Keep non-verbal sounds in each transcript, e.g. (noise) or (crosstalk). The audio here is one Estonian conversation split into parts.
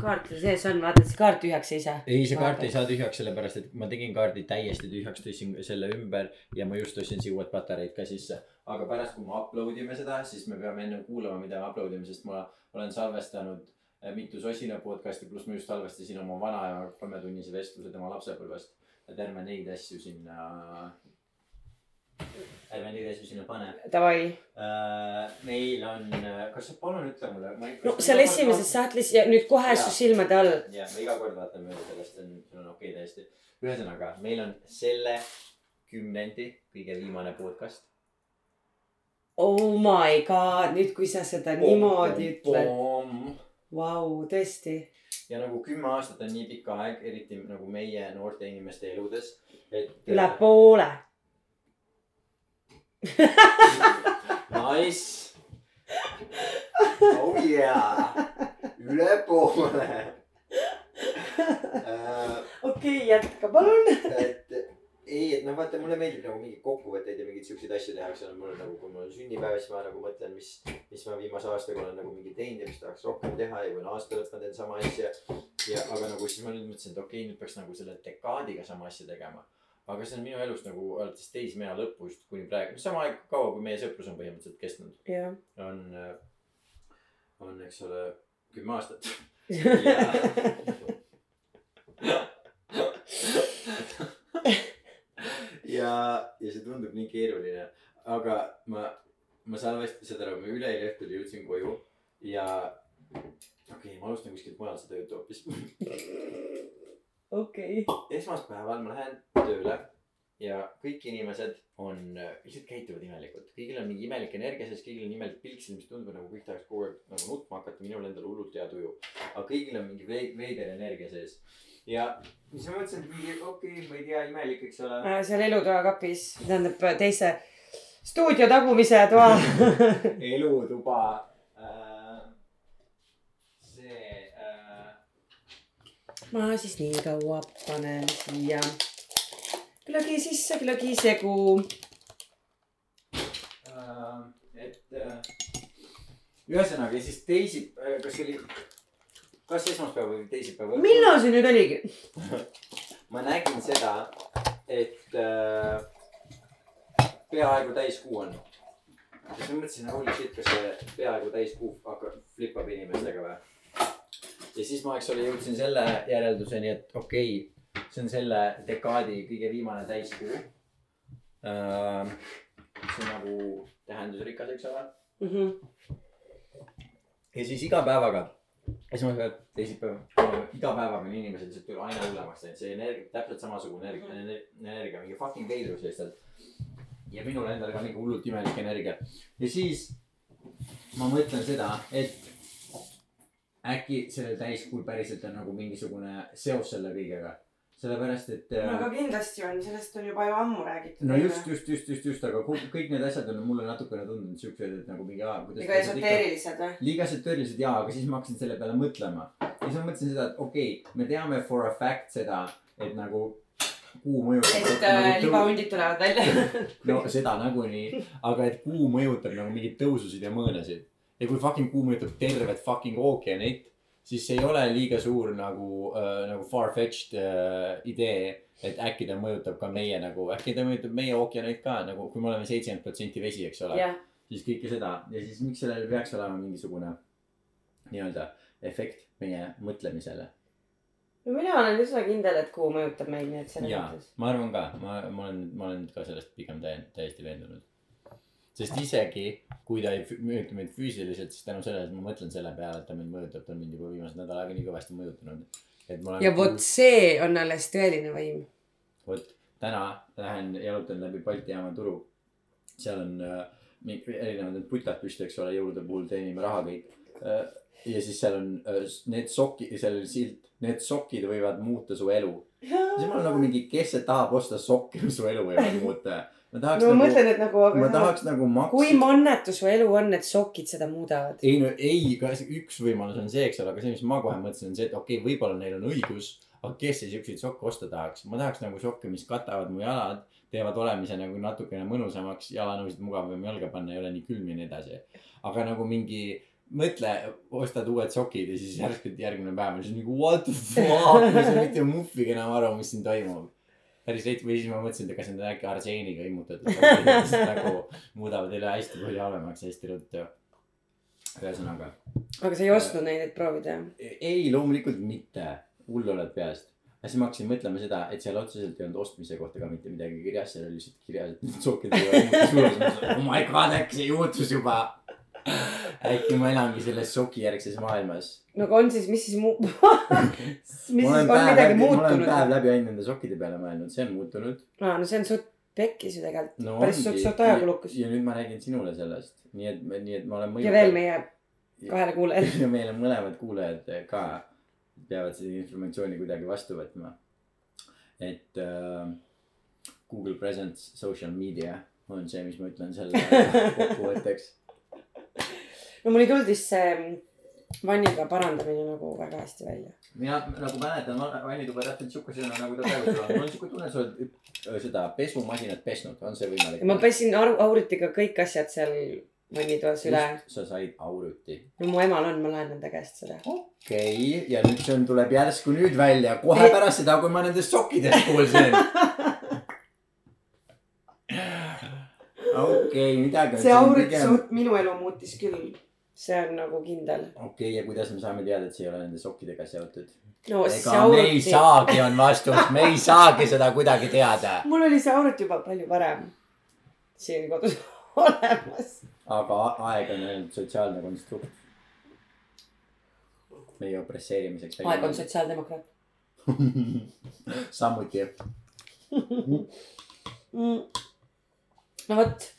kaart sees on, vaata, see kaart tühjaks ei saa. ei, see kaart ei saa tühjaks, sellepärast et ma tegin kaardi täiesti tühjaks, tõstsin selle ümber ja ma just ostsin siia uued patareid ka sisse. aga pärast, kui me upload ime seda, siis me peame enne kuulama, mida me upload ime, sest ma olen salvestanud äh, mitu Sosina podcast'i, pluss ma just salvestasin oma vanaema kolmetunnise vestluse tema lapsepõlvest. et ärme neid asju sinna, ärme neid asju sinna pane Davai, äh,. meil on, kas sa palun ütle mulle. no seal esimeses sahtlis ja nüüd kohe su silmade all. ja ma iga kord vaatan mööda sellest, see on, see on okei okay, täiesti. ühesõnaga, meil on selle kümnendi kõige viimane podcast. Oh my god, nüüd kui sa seda niimoodi ütled, ütled. vau, tõesti. ja nagu kümme aastat on nii pikk aeg, eriti nagu meie noorte inimeste eludes, et. üle poole. Nice. oh yeah, üle poole uh,. okei, jätka palun. et ei, et no vaata, mulle meeldib nagu mingeid kokkuvõtteid ja mingeid siukseid asju teha, eks ole, mul on nagu, kui mul on sünnipäev, siis ma nagu mõtlen, mis, mis ma viimase aastaga olen nagu mingi teinud ja mis tahaks rohkem teha ja kui on aasta lõpp, ma teen sama asja. ja aga nagu siis ma nüüd mõtlesin, et okei okay,, nüüd peaks nagu selle dekaadiga sama asja tegema. Aga see on minu elus nagu alates teismeea lõpust kuni praegu, sama aeg, kaua kui meie sõprus on põhimõtteliselt kestnud, jah. on, on, eks ole, kümme aastat. ja, ja see tundub nii keeruline, aga ma, ma salvestasin seda nagu üleeile õhtul jõudsin koju ja okei okay,, ma alustan kuskilt mujalt seda juttu hoopis. okei. esmaspäeval ma lähen tööle ja kõik inimesed on, lihtsalt käituvad imelikult, kõigil on mingi imelik energia sees, kõigil on imelik pilk siin, mis tundub nagu kõik tahaks kogu aeg nagu nutma hakata, minul endal hullult hea tuju. aga kõigil on mingi vei- veider energia sees ja siis ma mõtlesin, et mingi okei okay,, ma ei tea, imelik, eks ole. seal elutoa kapis, tähendab teise stuudio tagumise toa. (laughs) elutuba äh,. see äh, ma siis nii kaua panen siia glögi sisse, glögi segu. äh,, et äh, ühesõnaga ja siis teisipäev, kas see oli, kas esmaspäev või teisipäev? millal see nüüd oligi? (laughs) ma nägin seda, et äh, peaaegu täiskuu on. ja siis ma mõtlesin, holy shit, kas see peaaegu täiskuu hakkab, flipab inimestega või? Ja siis ma, eks ole, jõudsin selle järelduseni, et okei okay,, see on selle dekaadi kõige viimane täiskuu äh,. see on nagu tähendusrikas, eks ole. Mhm. ja siis iga päevaga, esmaspäev, teisipäev, iga päevaga on inimesed lihtsalt aina hullemaks läinud, see energia, täpselt samasugune energia, energia, mingi fucking veidrus lihtsalt. ja minul endal ka mingi hullult imelik energia ja siis ma mõtlen seda, et äkki sellel täiskuul päriselt on nagu mingisugune seos selle kõigega, sellepärast et. no aga kindlasti on, sellest on juba ju ammu räägitud. no just, just, just, just, just, aga kõik need asjad on mulle natukene tundunud siuksed, et nagu mingi aa, kuidas. ega esoteerilised või? liiga esoteerilised jaa, aga siis ma hakkasin selle peale mõtlema. ja siis ma mõtlesin seda, et okei okay,, me teame for a fact seda, et nagu kuu mõjutab. et äh, libahundid tulevad välja. (laughs) no seda nagunii, aga et kuu mõjutab nagu mingeid tõususid ja mõõnasid. Ja kui fucking kuu mõjutab tervet fucking ookeanit, siis see ei ole liiga suur nagu äh,, nagu far-fetched äh, idee. et äkki ta mõjutab ka meie nagu, äkki ta mõjutab meie ookeaneid ka nagu, kui me oleme seitsekümmend protsenti vesi, eks ole. jah, siis kõike seda ja siis miks sellel peaks olema mingisugune nii-öelda efekt meie mõtlemisele. no mina olen üsna kindel, et kuu mõjutab meid, nii et selles mõttes., ma arvan ka, ma, ma olen, ma olen ka sellest pigem täie-, täiesti veendunud. Sest isegi kui ta ei mõjuta meid füüsiliselt, siis tänu sellele, et ma mõtlen selle peale, et ta mind mõjutab, ta on mind juba viimased nädal aega nii kõvasti mõjutanud. ja vot see on alles tõeline võim. vot täna lähen jalutan läbi Balti jaama turu. seal on äh, erinevad need putad püsti, eks ole, jõulude puhul teenime raha kõik äh,. ja siis seal on äh, need sokid, seal oli silt, need sokid võivad muuta su elu. (laughs) siis ma olen nagu mingi, kes see tahab osta sokke, su elu võivad muuta. Ma tahaks no nagu, mõtlen, et nagu, ma tahaks nagu kui maksta. mannetu su elu on, et sokid seda muudavad. ei no ei, ka see üks võimalus on see, eks ole, aga see, mis ma kohe mõtlesin, on see, et okei okay,, võib-olla neil on õigus. aga kes siis siukseid sokke osta tahaks, ma tahaks nagu sokke, mis katavad mu jalad, teevad olemise nagu natukene mõnusamaks, jalanõusid mugavam jalga panna, ei ole nii külm ja nii edasi. aga nagu mingi mõtle, ostad uued sokid ja siis järsku järgmine päev on siis nagu what the fuck, ma ei saa mitte muhvigi enam aru, mis siin toimub. Päris veits või siis ma mõtlesin, et kas need on äkki arseeniga immutatud nagu muudavad elu hästi palju halvemaks hästi ruttu. ühesõnaga, aga sa ei ostnud neid, et proovida? ei loomulikult mitte, hull oled peast. ja siis ma hakkasin mõtlema seda, et seal otseselt ei olnud ostmise kohta ka mitte midagi kirjas, seal oli lihtsalt kirjas, et need sokid ei ole muutunud. (laughs) oh my god, äkki see juhtus juba. Äkki ma elangi selles sokijärgses maailmas. no aga on siis, mis siis muu-, (laughs) mis siis on midagi läbi, ma olen päev muutunud? läbi ainult nende sokkide peale mõelnud, see on muutunud. aa, no see on suht pekkis ju tegelikult no päris suht, suht ajakulukas. ja nüüd ma räägin sinule sellest, nii et, nii et ma olen ja veel meie kahele kuulajale. (laughs) ja meil on mõlemad kuulajad ka peavad seda informatsiooni kuidagi vastu võtma. et äh, Google Presence Social Media on see, mis ma ütlen selle (laughs) kokkuvõtteks. No mul ei tulnud vist see vanniga parandamine nagu väga hästi välja. mina nagu mäletan vannituba täpselt siukesena nagu ta praegu on. mul on siuke tunne, et sa oled äh, seda pesumasinat pesnud, on see võimalik? ma pesin aru, auritiga kõik asjad seal vannitoas üle. sa said auruti. no mu emal on, ma laen enda käest seda. okei okay., ja nüüd see on, tuleb järsku nüüd välja, kohe Ei. pärast seda, kui ma nendest sokkidest kuulsin. (laughs) okei okay,, midagi on see aurit pigem- suht minu elu muutis küll. See on nagu kindel. okei okay,, ja kuidas me saame teada, et see ei ole nende sokkidega seotud? no see ega me ei saagi, on vastus, me ei saagi seda kuidagi teada. (laughs) mul oli see aurit juba palju varem siin kodus (laughs) olemas. aga aeg on ainult sotsiaalne konstrukt. meie opresseerimiseks. aeg on sotsiaaldemokraat (laughs) samuti. mm.. no vot.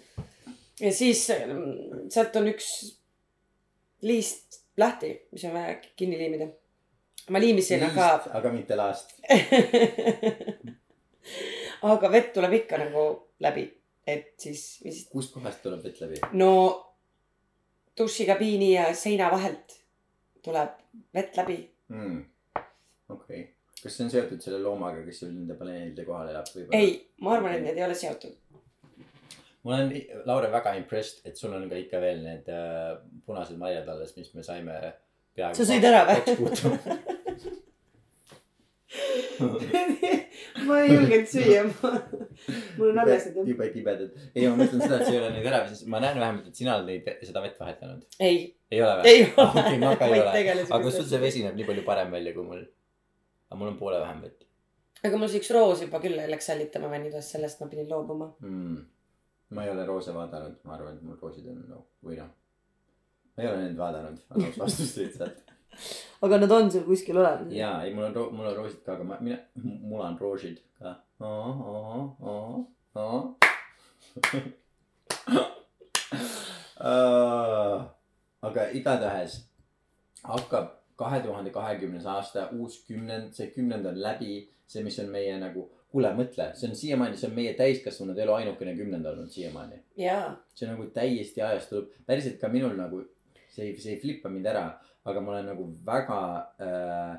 ja siis mm, sealt on üks liist lahti, mis on vaja kinni liimida. ma liimisin, aga aga mitte laast. (laughs) aga vett tuleb ikka nagu läbi, et siis, mis, kust kohast tuleb vett läbi? no dušikabiini ja seina vahelt tuleb vett läbi. mm.. okei okay., kas see on seotud selle loomaga, kes sul nende paneelide kohal elab või? ei, ma arvan, et need ei ole seotud. Ma olen, Laure, väga impressed, et sul on ka ikka veel need äh, punased marjad alles, mis me saime peaaegu. Sa sõid ära või? (laughs) ma ei julgenud süüa, mul on alles need. jube kibedad. ei, ma mõtlen seda, et sa ei ole neid ära, ma näen vähemalt, et sina oled neid, seda vett vahetanud. ei, ei ole või? ei ole okei, ma ka ei ole. aga sul see vesi näeb nii palju parem välja kui mul. aga mul on poole vähem vett aga mul see üks roos juba küll läks sällitama vannitoas, sellest ma pidin loobuma. mm.. Ma ei ole roose vaadanud, ma arvan, et mul roosid on no,, või noh. ma ei ole neid vaadanud, annaks (laughs) vastust lihtsalt. aga nad on sul kuskil olemas? jaa, ei mul on, mul on roosid ka, aga ma, mina, mul on roosid ka. aga igatahes hakkab kahe tuhande kahekümnes aasta, uus kümnend, see kümnend on läbi, see, mis on meie nagu, kuule, mõtle, see on siiamaani, see on meie täiskasvanud elu ainukene kümnend olnud siiamaani. jaa, see nagu täiesti ajast tuleb, päriselt ka minul nagu see ei, see ei flippa mind ära, aga ma olen nagu väga äh,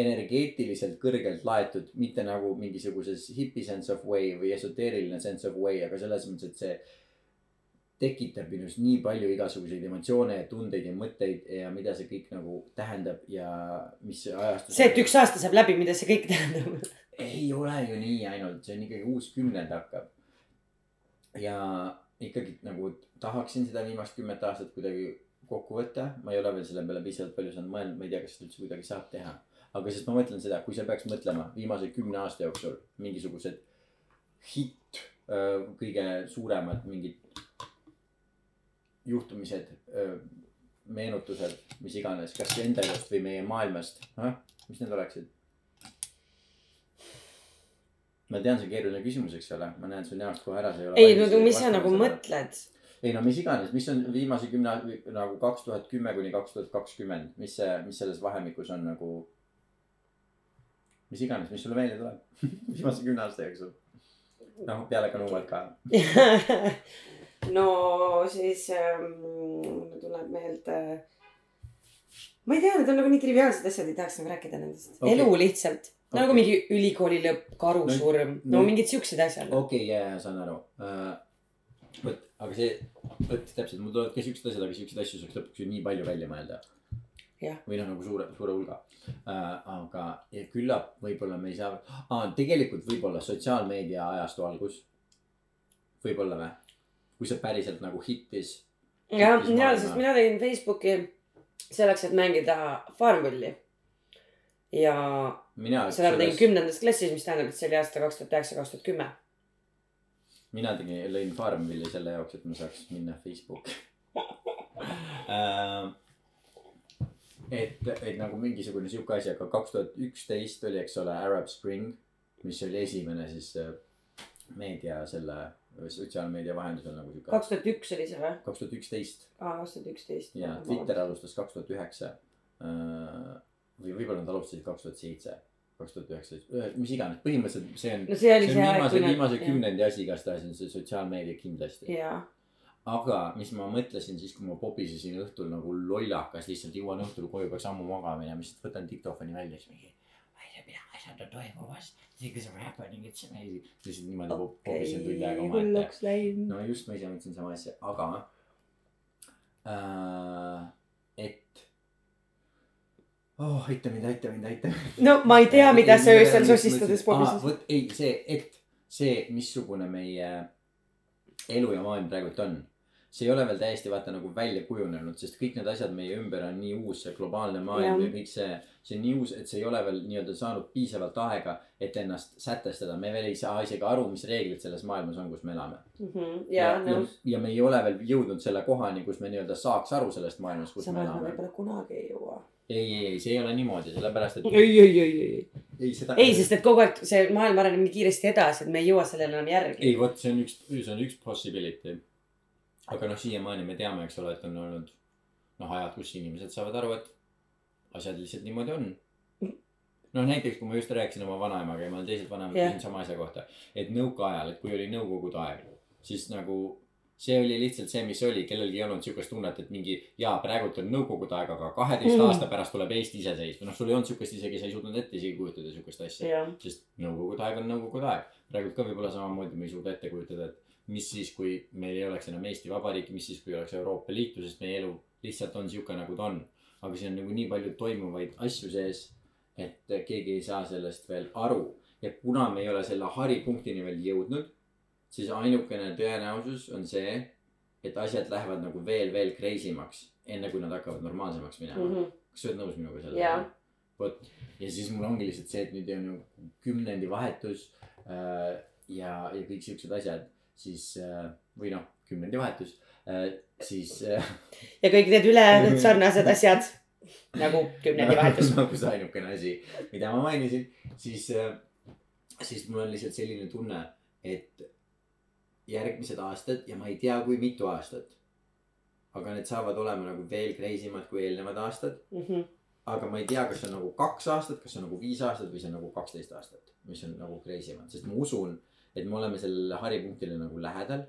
energeetiliselt kõrgelt laetud, mitte nagu mingisuguses hipi sense of way või esoteeriline sense of way, aga selles mõttes, et see tekitab minus nii palju igasuguseid emotsioone ja tundeid ja mõtteid ja mida see kõik nagu tähendab ja mis ajastus. see, et üks aasta saab läbi, mida see kõik tähendab. (laughs) ei ole ju nii ainult, see on ikkagi uus kümnend hakkab. ja ikkagi nagu tahaksin seda viimast kümmet aastat kuidagi kokku võtta, ma ei ole veel selle peale piisavalt palju saanud mõelda, ma ei tea, kas seda üldse kuidagi saab teha. aga sest ma mõtlen seda, kui sa peaks mõtlema viimase kümne aasta jooksul mingisugused hitt, kõige suuremad mingid juhtumised, meenutused, mis iganes, kas enda elust või meie maailmast, mis need oleksid? Ma tean, see on keeruline küsimus, eks ole, ma näen su näost kohe ära, sa ei ole. ei, no mis sa nagu? mõtled? ei no mis iganes, mis on viimase kümne nagu kaks tuhat kümme kuni kaks tuhat kakskümmend, mis see, mis selles vahemikus on nagu. mis iganes, mis sulle meelde tuleb (laughs) viimase kümne aasta jooksul. noh, peale Kanuvat ka. (laughs) no siis ähm, mulle tuleb meelde. ma ei tea, need on nagu nii triviaalsed asjad, ei tahaks nagu rääkida nendest okay.. elu lihtsalt okay., nagu mingi ülikooli lõpp, karusurm No- no,, mingid siuksed asjad. okei okay,, ja, ja saan aru uh,. vot aga see, vot täpselt, mul tulevad ka siuksed asjad, aga siukseid asju saaks lõpuks ju nii palju välja mõelda. Või noh, nagu suure, suure hulga äh,. aga küllap võib-olla me ei saa ah,, tegelikult võib-olla sotsiaalmeedia ajastu algus. võib-olla või? kui see päriselt nagu hittis. jah, ja sest mina tegin Facebooki selleks, et mängida Farmvilli. ja seda ma tegin kümnendas klassis, mis tähendab, et see oli aasta kaks tuhat üheksa, kaks tuhat kümme. mina tegin, lõin Farmvilli selle jaoks, et ma saaks minna Facebooki (laughs) äh,. et, et nagu mingisugune sihuke asi, aga kaks tuhat üksteist oli, eks ole, Arab Spring, mis oli esimene siis äh, meedia selle sotsiaalmeedia vahendusel nagu sihuke. kaks tuhat üks oli see või? kaks tuhat üksteist aa, kaks tuhat üksteist. ja Twitter alustas kaks tuhat üheksa. või võib-olla nad alustasid kaks tuhat seitse, kaks tuhat üheksateist, mis iganes, põhimõtteliselt see on no see oli see see aeg, viimase, kui viimase. kümnendi asi igastahes on see sotsiaalmeedia kindlasti. aga mis ma mõtlesin siis, kui ma pobisesin õhtul nagu lollakas, lihtsalt jõuan õhtul koju, peaks ammu magama minema, siis võtan diktofoni välja, siis mingi. ma ei tea, mida asjad on toimumas, this is happening, it's amazing. lihtsalt niimoodi okay, pobisin tund aega omaette. no just, ma ise mõtlesin sama asja, aga äh,. et. oh, aita mind, aita mind, aita mind. no ma ei tea, mida sa öösel sosistades pobises. vot ei, see, et see, missugune meie elu ja maailm praegult on. see ei ole veel täiesti vaata nagu välja kujunenud, sest kõik need asjad meie ümber on nii uus, see globaalne maailm Jah. ja kõik see. see on nii uus, et see ei ole veel nii-öelda saanud piisavalt aega, et ennast sätestada, me veel ei saa isegi aru, mis reeglid selles maailmas on, kus me elame. jaa, nõus. ja me ei ole veel jõudnud selle kohani, kus me nii-öelda saaks aru sellest maailmast, kus samas me elame. võib-olla kunagi ei jõua. ei, ei, ei, see ei ole niimoodi, sellepärast et. ei, ei, ei, ei. ei, seda. ei, sest et kogu aeg see maailm areneb nii kiiresti edasi, et me ei jõua sellele enam järgi. ei, vot see on üks, see on üks possibility. aga noh, siiamaani me teame, eks ole, et on olnud noh, ajad, kus inimesed saavad aru, et asjad lihtsalt niimoodi on. noh, näiteks kui ma just rääkisin oma vanaemaga ja ma olen teised vanemad Jah. küsinud sama asja kohta, et nõukaajal, et kui oli nõukogude aeg, siis nagu see oli lihtsalt see, mis oli, kellelgi ei olnud siukest tunnet, et mingi jaa, praegult on nõukogude aeg, aga kaheteist Mm. aasta pärast tuleb Eesti iseseisv, noh, sul ei olnud siukest isegi, sa ei suutnud ette isegi kujutada siukest asja jah, sest nõukogude aeg on nõukogude aeg. praegult ka võib-olla samamoodi me ei suuda ette kujutada, et mis siis, kui meil ei oleks enam Eesti Vabariiki, mis siis, kui oleks Euroopa Liitu, sest meie elu lihtsalt on sihuke, nagu ta on. aga siin on nagu nii palju toimuvaid asju sees, et keegi ei saa sellest veel aru. ja kuna me ei ole selle haripunktini veel jõudnud, siis ainukene tõenäosus on see, et asjad lähevad nagu veel, veel crazy maks, enne kui nad hakkavad normaalsemaks minema mm. -hmm. kas sa oled nõus minuga selles Jaa.? vot ja siis mul ongi lihtsalt see, et nüüd on ju kümnendivahetus äh, ja, ja kõik siuksed asjad, siis äh, või noh, kümnendivahetus äh,, siis äh, ja kõik need ülejäänud (laughs) sarnased asjad nagu kümnendivahetus. nagu see ainukene asi, mida ma mainisin, siis äh,, siis mul on lihtsalt selline tunne, et järgmised aastad ja ma ei tea, kui mitu aastat. aga need saavad olema nagu veel crazy mad kui eelnevad aastad. Mhm. aga ma ei tea, kas see on nagu kaks aastat, kas see on nagu viis aastat või see on nagu kaksteist aastat, mis on nagu crazy mad, sest ma usun, et me oleme sellele haripunktile nagu lähedal.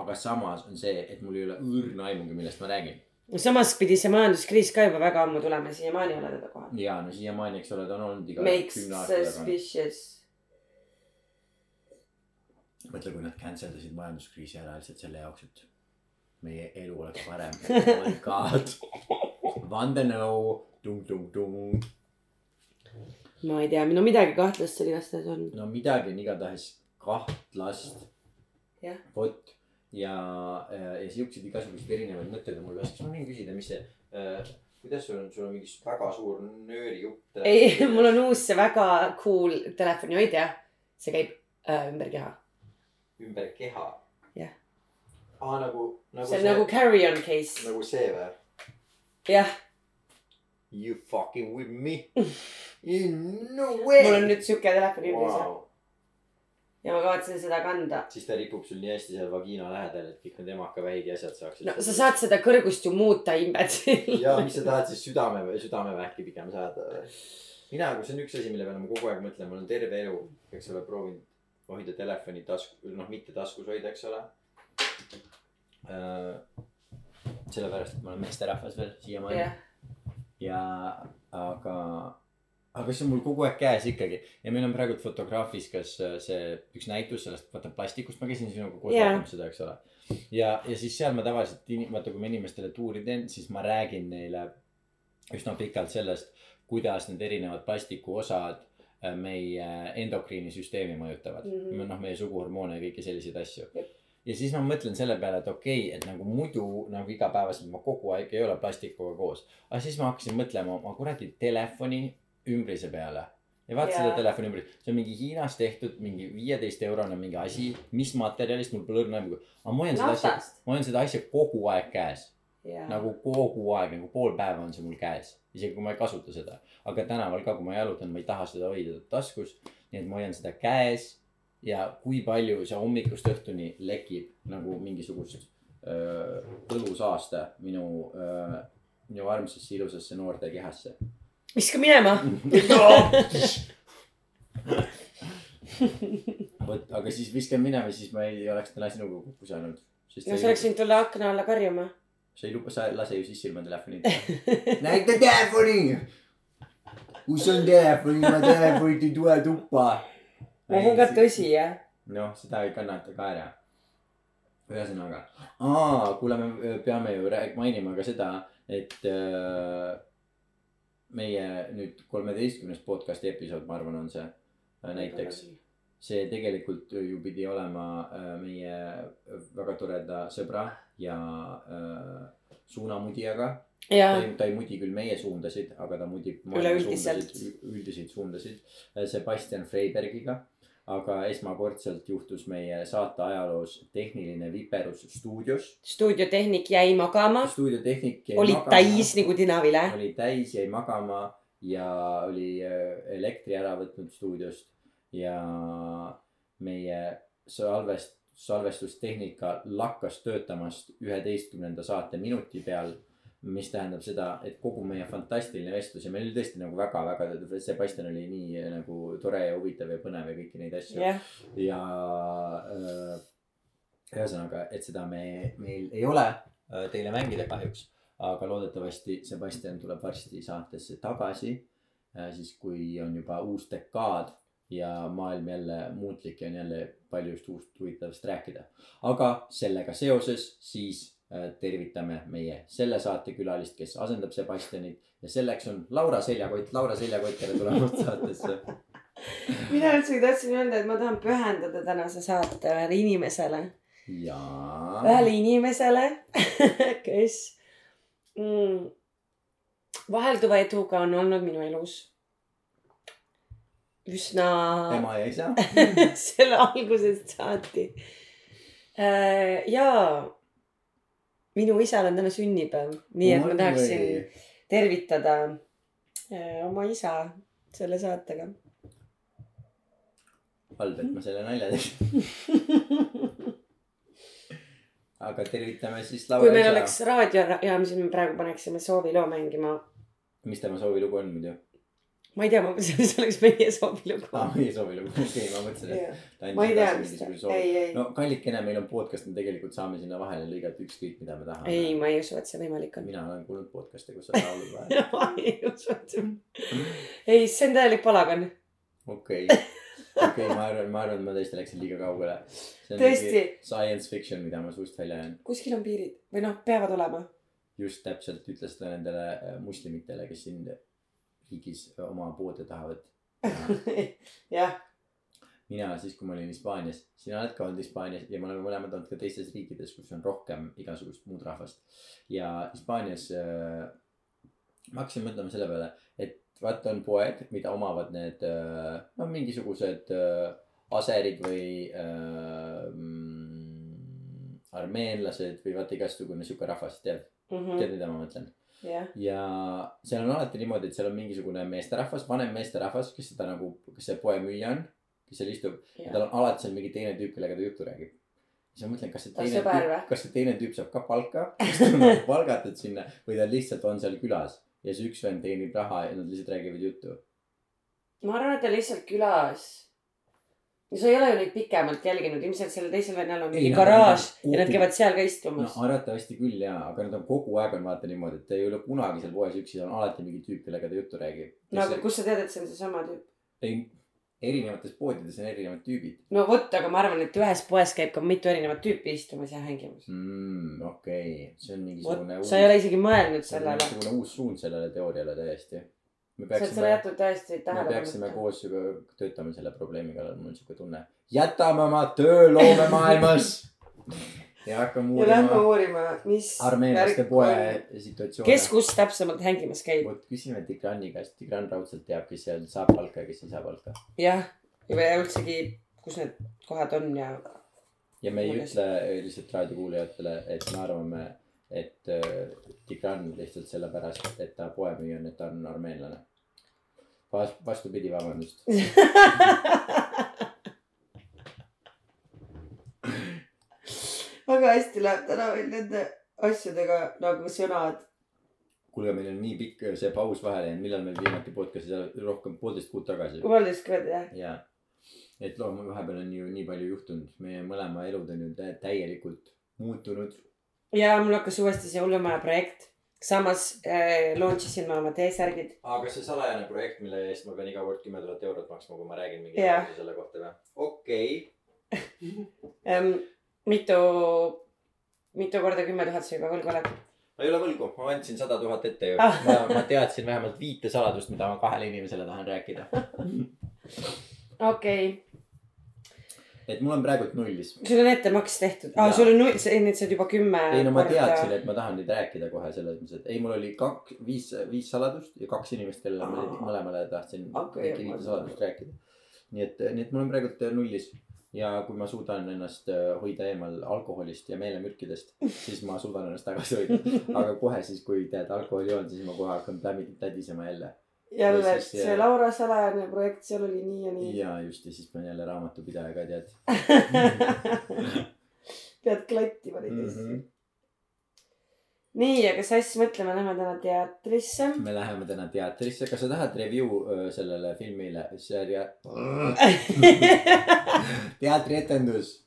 aga samas on see, et mul ei ole õrna aimugi, millest ma räägin. samas pidi see majanduskriis ka juba väga ammu tulema, siiamaani ei ole teda kohal. ja no siiamaani, eks ole, ta on olnud iga Makes suspicious. mõtle, kui nad cancel dasid majanduskriisi ära lihtsalt selle jaoks, et meie elu oleks parem. (laughs) oh my god. vandenõu, tung-tung-tung. ma ei tea, no midagi kahtlast seal igastahes on. no midagi on igatahes kahtlast. Vot ja, ja siukseid igasuguseid erinevaid mõtteid on mul peas, kas ma võin küsida, mis see äh,, kuidas sul on, sul on mingi väga suur nöörijupp. ei, mul on uus see väga cool telefonihoidja. see käib äh, ümber keha. Ümber keha. Jah. aa, nagu, nagu see on nagu carry-on case. nagu see või? jah, You fucking with me? (laughs) No way. mul on nüüd siuke telefoni ümber wow. ja ma kavatsen seda kanda. siis ta ripub sul nii hästi seal vagina lähedal, et kõik need emakavähid ja asjad saaksid. no sa saad seda kõrgust ju muuta imbetsil. ja mis sa tahad siis südame, südamevähki pigem saada või? mina, see on üks asi, mille peale ma kogu aeg mõtlen, ma olen terve elu, eks ole, proovinud hoida telefoni tasku, noh, mitte taskus hoida, eks ole. sellepärast, et ma olen meesterahvas veel siiamaani jah, ja, aga aga see on mul kogu aeg käes ikkagi ja meil on praegu fotograafiskas äh, see üks näitus sellest vaata plastikust, ma käisin sinuga koos Jaa. vaatamas seda, eks ole. ja, ja siis seal ma tavaliselt, vaata kui ma inimestele tuuri teen, siis ma räägin neile üsna pikalt sellest, kuidas need erinevad plastikuosad äh, meie endokriinisüsteemi mõjutavad mm. -hmm., noh, meie suguhormoone ja kõiki selliseid asju Jep. ja siis ma mõtlen selle peale, et okei okay,, et nagu muidu nagu igapäevaselt ma kogu aeg ei ole plastikuga koos. aga siis ma hakkasin mõtlema oma kuradi telefoni ümbrise peale. ja vaata Jaa. seda telefoni ümbris, see on mingi Hiinas tehtud mingi viieteist eurone mingi asi, mis materjalist mul pole õrna aimu. aga ma hoian seda asja, ma hoian seda asja kogu aeg käes, jaa. nagu kogu aeg, nagu pool päeva on see mul käes. isegi kui ma ei kasuta seda, aga tänaval ka, kui ma jalutan, ma ei taha seda hoida taskus. nii et ma hoian seda käes ja kui palju see hommikust õhtuni lekib nagu mingisugust öö, õlusaaste minu, minu armsasse ilusasse noorde kehasse. viska minema. (laughs) vot, aga siis viskan minema, siis ma ei oleks täna sinuga kokku saanud. no sa oleks võinud tulla akna alla karjuma. Sa ei luba, sa ei lase ju sisse ilma telefonita. (laughs) näita telefoni. kus on telefon, ilma telefonita ei tule tuppa. see on ka tõsi jah. noh, seda ei kannata ka ära. ühesõnaga, aa, kuule, me peame ju rääk-, mainima ka seda, et äh, meie nüüd kolmeteistkümnes podcast'i episood, ma arvan, on see äh, näiteks. see tegelikult ju pidi olema äh, meie väga toreda sõbra ja äh, suunamudijaga. ta ei, ta ei mudi küll meie suundasid, aga ta mudib. Üleüldiselt.. üldiseid suundasid äh, Sebastian Freibergiga. aga esmakordselt juhtus meie saate ajaloos tehniline viperus stuudios. stuudiotehnik jäi magama. stuudiotehnik jäi oli magama, täis nagu tinavile. oli täis, jäi magama ja oli äh, elektri ära võtnud stuudiost ja meie salvest, salvestustehnika lakkas töötamast üheteistkümnenda saate minuti peal. mis tähendab seda, et kogu meie fantastiline vestlus ja meil oli tõesti nagu väga-väga, Sebastian oli nii äh, nagu tore ja huvitav ja põnev ja kõiki neid asju jah, ja äh, ühesõnaga, et seda me, meil ei ole äh, teile mängida kahjuks, aga loodetavasti Sebastian tuleb varsti saatesse tagasi äh,. siis, kui on juba uus dekaad ja maailm jälle muutlik ja on jälle palju just uust huvitavast rääkida. aga sellega seoses siis äh, tervitame meie selle saate külalist, kes asendab Sebastianit. Ja selleks on Laura Seljakott, Laura Seljakott, tere tulemast saatesse. (laughs) mina üldsegi tahtsin öelda, et ma tahan pühendada tänase saate ühele inimesele, ja ühele inimesele, (laughs) kes mm, vahelduva eduga on olnud minu elus üsna ema ja isa. (laughs) selle algusest saati. ja minu isal on täna sünnipäev, nii et ma tahaksin tervitada äh, oma isa selle saatega. halb, et ma selle nalja tegin, (laughs) aga tervitame siis kui Laura meil isa oleks. raadiojaam, siis me praegu paneksime sooviloo mängima. mis tema soovilugu on muidu? Ma ei tea, ma mõtlesin, et see oleks meie soovilugu aa, meie soovilugu, (laughs) okei, ma mõtlesin, et ma ei tea, mis ta ei, ei no kallikene, meil on podcast, me tegelikult saame sinna vahele lõigata ükskõik, mida me tahame. ei, ma ei usu, et see võimalik on. mina olen kuulnud podcast'e, kus sa laulud vahel. (laughs) ma ei usu, et see, ei, see on täielik palagan. okei, (laughs) okei, ma arvan, ma arvan, et ma tõesti läksin liiga kaugele. Tõesti? Science fiction, mida ma suust välja jään. kuskil on piirid või noh, peavad olema. just täpselt ütles ta nendele äh, muslimitele, kes siin riigis oma poode tahavad (laughs) jah, mina siis, kui ma olin Hispaanias, sina oled ka olnud Hispaanias ja me oleme mõlemad olnud ka teistes riikides, kus on rohkem igasugust muud rahvast. ja Hispaanias äh, ma hakkasin mõtlema selle peale, et vaata on poed, mida omavad need äh, noh, mingisugused äh, aserid või äh, mm, armeenlased või vaata igasugune sihuke rahvas, tead, tead, mida ma mõtlen? Jah, ja seal on alati niimoodi, et seal on mingisugune meesterahvas, vanem meesterahvas, kes seda nagu, kes see poemüüja on, kes seal istub. Ja tal on alati seal mingi teine tüüp, kellega ta juttu räägib. siis ma mõtlen, kas see teine tüüp kas see teine tüüp saab ka palka, kas ta on nagu (laughs) palgatud sinna või ta lihtsalt on seal külas ja see üks vend teenib raha ja nad lihtsalt räägivad juttu. ma arvan, et ta lihtsalt külas sa ei ole ju neid pikemalt jälginud, ilmselt sellel teisel vennal on mingi garaaž kogu- ja nad käivad seal ka no istumas. arvatavasti küll jaa, aga nad on kogu aeg on vaata niimoodi, et ta ei ole kunagi seal poes üksi, on alati mingi tüüp, kellega ta juttu räägib. no aga kust sa tead, et see on seesama tüüp? ei, erinevates poodides on erinevad tüübid no vot, aga ma arvan, et ühes poes käib ka mitu erinevat tüüpi istumas ja hängimas. mm,. okei okay., see on mingisugune, sa ei ole isegi mõelnud see on sellele. mingisugune uus suund sellele teooriale täiesti. Me sa oled selle peaksime, jätnud täiesti me tähele peaksime. koos ju töötama selle probleemi kallal, mul on siuke tunne. jätame oma töö loomemaailmas (laughs) ja hakkame ja lähme uurima uurima, mis. armeenlaste poe situatsioone. kes kus täpsemalt hängimas käib. vot küsime Tigrani käest, Tigran raudselt teab, kes seal saab palka ja kes ei saa palka. jah, ja üldsegi, kus need kohad on ja. ja me ei Mulle- ütle lihtsalt raadiokuulajatele, et me arvame, et äh, Tigran lihtsalt sellepärast, et ta poemüüja on, et ta on armeenlane. vastupidi, vabandust. (laughs) väga hästi läheb täna meil nende asjadega nagu sõnad. kuulge, meil on nii pikk see paus vahele jäänud, millal meil viimati podcast'i, rohkem poolteist kuud tagasi. poolteist kuud jah. ja, et loom-, vahepeal on ju nii palju juhtunud, meie mõlema elud on ju tä- täielikult muutunud. ja mul hakkas uuesti see hullumaja projekt. Samas äh, launch isin ma oma T-särgid. aga see salajane projekt, mille eest ma pean iga kord kümme tuhat eurot maksma, kui ma räägin mingi asja selle kohta või? okei (laughs) ähm,. mitu, mitu korda kümme tuhat sa juba võlgu oled? ma ei ole võlgu, ma andsin sada tuhat ette ju Ah. ma, ma teadsin vähemalt viite saladust, mida ma kahele inimesele tahan rääkida. (laughs) okei okay., et mul on praegult nullis. sul on ettemaks tehtud ah,, Jaa. sul on null, nii et sa oled juba kümme. ei no ma teadsin, et ma tahan neid rääkida kohe selles mõttes, et ei, mul oli kaks, viis, viis saladust ja kaks inimest, kellele ma neid mõlemale tahtsin Okei, kõiki viite saladust rääkida. nii et, nii et mul on praegult nullis ja kui ma suudan ennast äh, hoida eemal alkoholist ja meelemürkidest, (laughs) siis ma suudan ennast tagasi hoida. aga kohe siis, kui tead alkoholi on, siis ma kohe hakkan tädisema jälle. jälle, et see äh, Laura salajane projekt, seal oli nii ja nii. ja just ja siis pean jälle raamatupidaja ka tead (laughs) pead klattima neid mm. asju -hmm. nii, aga sa siis mõtle, me läheme täna teatrisse. me läheme täna teatrisse, kas sa tahad review sellele filmile, seeria, teatrietendus.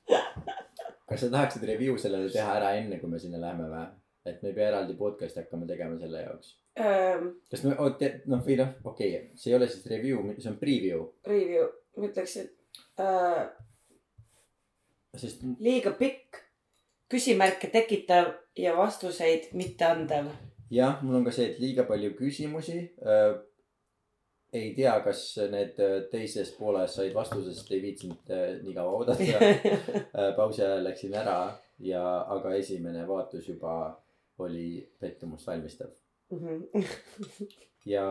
kas sa tahaksid review sellele teha ära enne, kui me sinna läheme või? Et me ei pea eraldi podcast'i hakkama tegema selle jaoks. kas me, noh või noh, okei okay., see ei ole siis review, see on preview, Review, ma ütleks, et äh, sest liiga pikk, küsimärke tekitav ja vastuseid mitteandev. jah, mul on ka see, et liiga palju küsimusi äh,. ei tea, kas need teises pooles said vastuse, sest ei viitsinud nii kaua oodata (laughs) pausi ajal läksin ära ja, aga esimene vaatus juba oli pettumust valmistav ja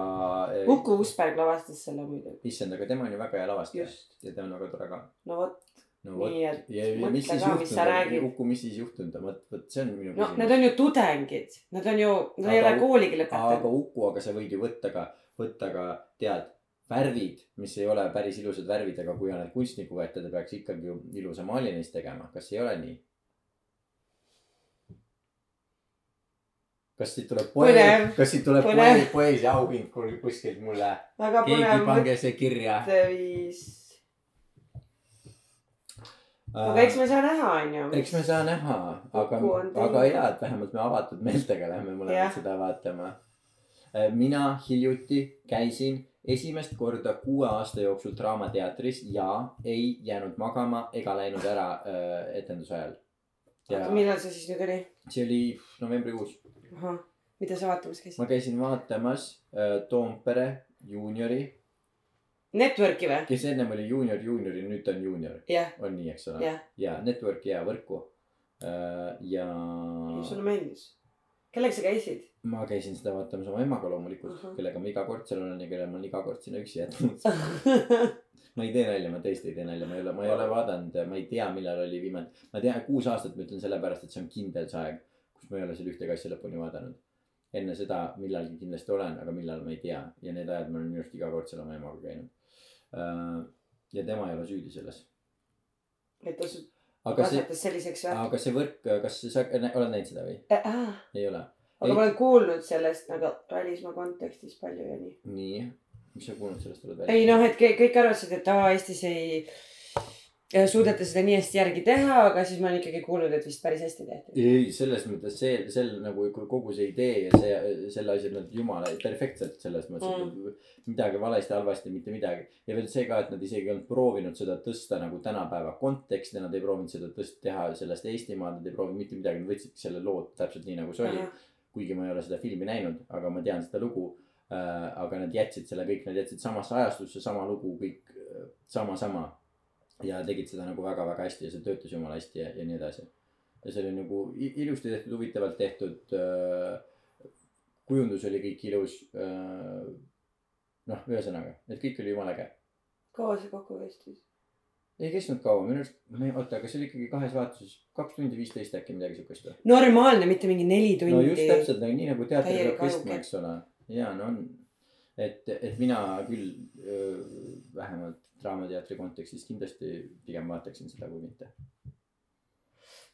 äh, Uku Uusberg lavastas selle muidu. issand, aga tema on ju väga hea lavastaja. Ja ta on väga tore ka. no vot, no vot. ja, ja mis siis juhtunud on, Uku, mis siis juhtunud on, vot, vot see on minu no need on ju tudengid, nad on ju, nad ei Aga ole kooligi aga lõpetanud. Uku, aga sa võid ju võtta ka, võtta ka, tead, värvid, mis ei ole päris ilusad värvid, aga kui oled kunstnikuga, et ta peaks ikkagi ju ilusa maalimist tegema, kas ei ole nii? Kas siit tuleb Põnev., kas siit tuleb Põnev., poesia auhind kuskilt mulle? keegi pange see kirja. mõtteviis. aga eks me saa näha, onju. eks me saa näha, aga aga hea, et vähemalt me avatud meeltega lähme Jah. mõlemad seda vaatama. mina hiljuti käisin esimest korda kuue aasta jooksul Draamateatris ja ei jäänud magama ega läinud ära äh, etenduse ajal. Ja millal see siis nüüd oli? see oli novembrikuus. ahah, mida sa vaatamas käisid? ma käisin vaatamas äh, Toompere juuniori, Networki või? kes ennem oli juunior, juuniori, nüüd ta on juunior, jah, on nii, eks ole? jah. ja Networki ja võrku. ja sulle meeldis? kellega sa käisid? ma käisin seda vaatamas oma emaga loomulikult uh. -huh. kellega ma iga kord seal olen ja kelle ma olen iga kord sinna üksi jätnud. (laughs) ma ei tee nalja, ma tõesti ei tee nalja, ma ei ole, ma ei ole vaadanud, ma ei tea, millal oli viimane. ma tean, kuus aastat ma ütlen sellepärast, et see on kindel see aeg, kus ma ei ole seal ühtegi asja lõpuni vaadanud. enne seda millalgi kindlasti olen, aga millal ma ei tea ja need ajad ma olen minu arust iga kord seal oma emaga käinud. ja tema ei ole süüdi selles. et ta su aga kasvatas selliseks või? aga see võrk, kas sa oled näinud seda või? aga ei ole? ma olen kuulnud sellest nagu välismaa kontekstis palju ja nii. nii, mis sa kuulnud sellest oled ei noh, et kõik, arvasid, et aa Eestis ei, ja suudate seda nii hästi järgi teha, aga siis ma olen ikkagi kuulnud, et vist päris hästi tehti. ei, selles mõttes see, sel nagu kogu see idee ja see, selle on olnud jumala perfektselt selles mõttes mm., et midagi valesti, halvasti, mitte midagi. ja veel see ka, et nad isegi ei olnud proovinud seda tõsta nagu tänapäeva konteksti, nad ei proovinud seda tõst-, teha sellest Eestimaad, nad ei proovinud mitte midagi, nad võtsidki selle loo täpselt nii, nagu see oli. kuigi ma ei ole seda filmi näinud, aga ma tean seda lugu. Aga nad jätsid selle kõik, nad jätsid samasse ajastusse sama lugu kõik äh, sama, sama. ja tegid seda nagu väga-väga hästi ja see töötas jumala hästi ja, ja nii edasi. ja see oli nagu ilusti tehtud, huvitavalt tehtud äh,. kujundus oli kõik ilus äh,. noh, ühesõnaga, et kõik oli jumala äge. kaua see kokku kestis? ei kestnud kaua, minu arust, ma ei, oota, aga see oli ikkagi kahes vaatuses, kaks tundi viisteist äkki midagi siukest või? normaalne, mitte mingi neli tundi. no just täpselt nii nagu teater Täielik peab kestma, eks ole. Ja no on, et, et mina küll öö, vähemalt Draamateatri kontekstis kindlasti pigem vaataksin seda kui mitte.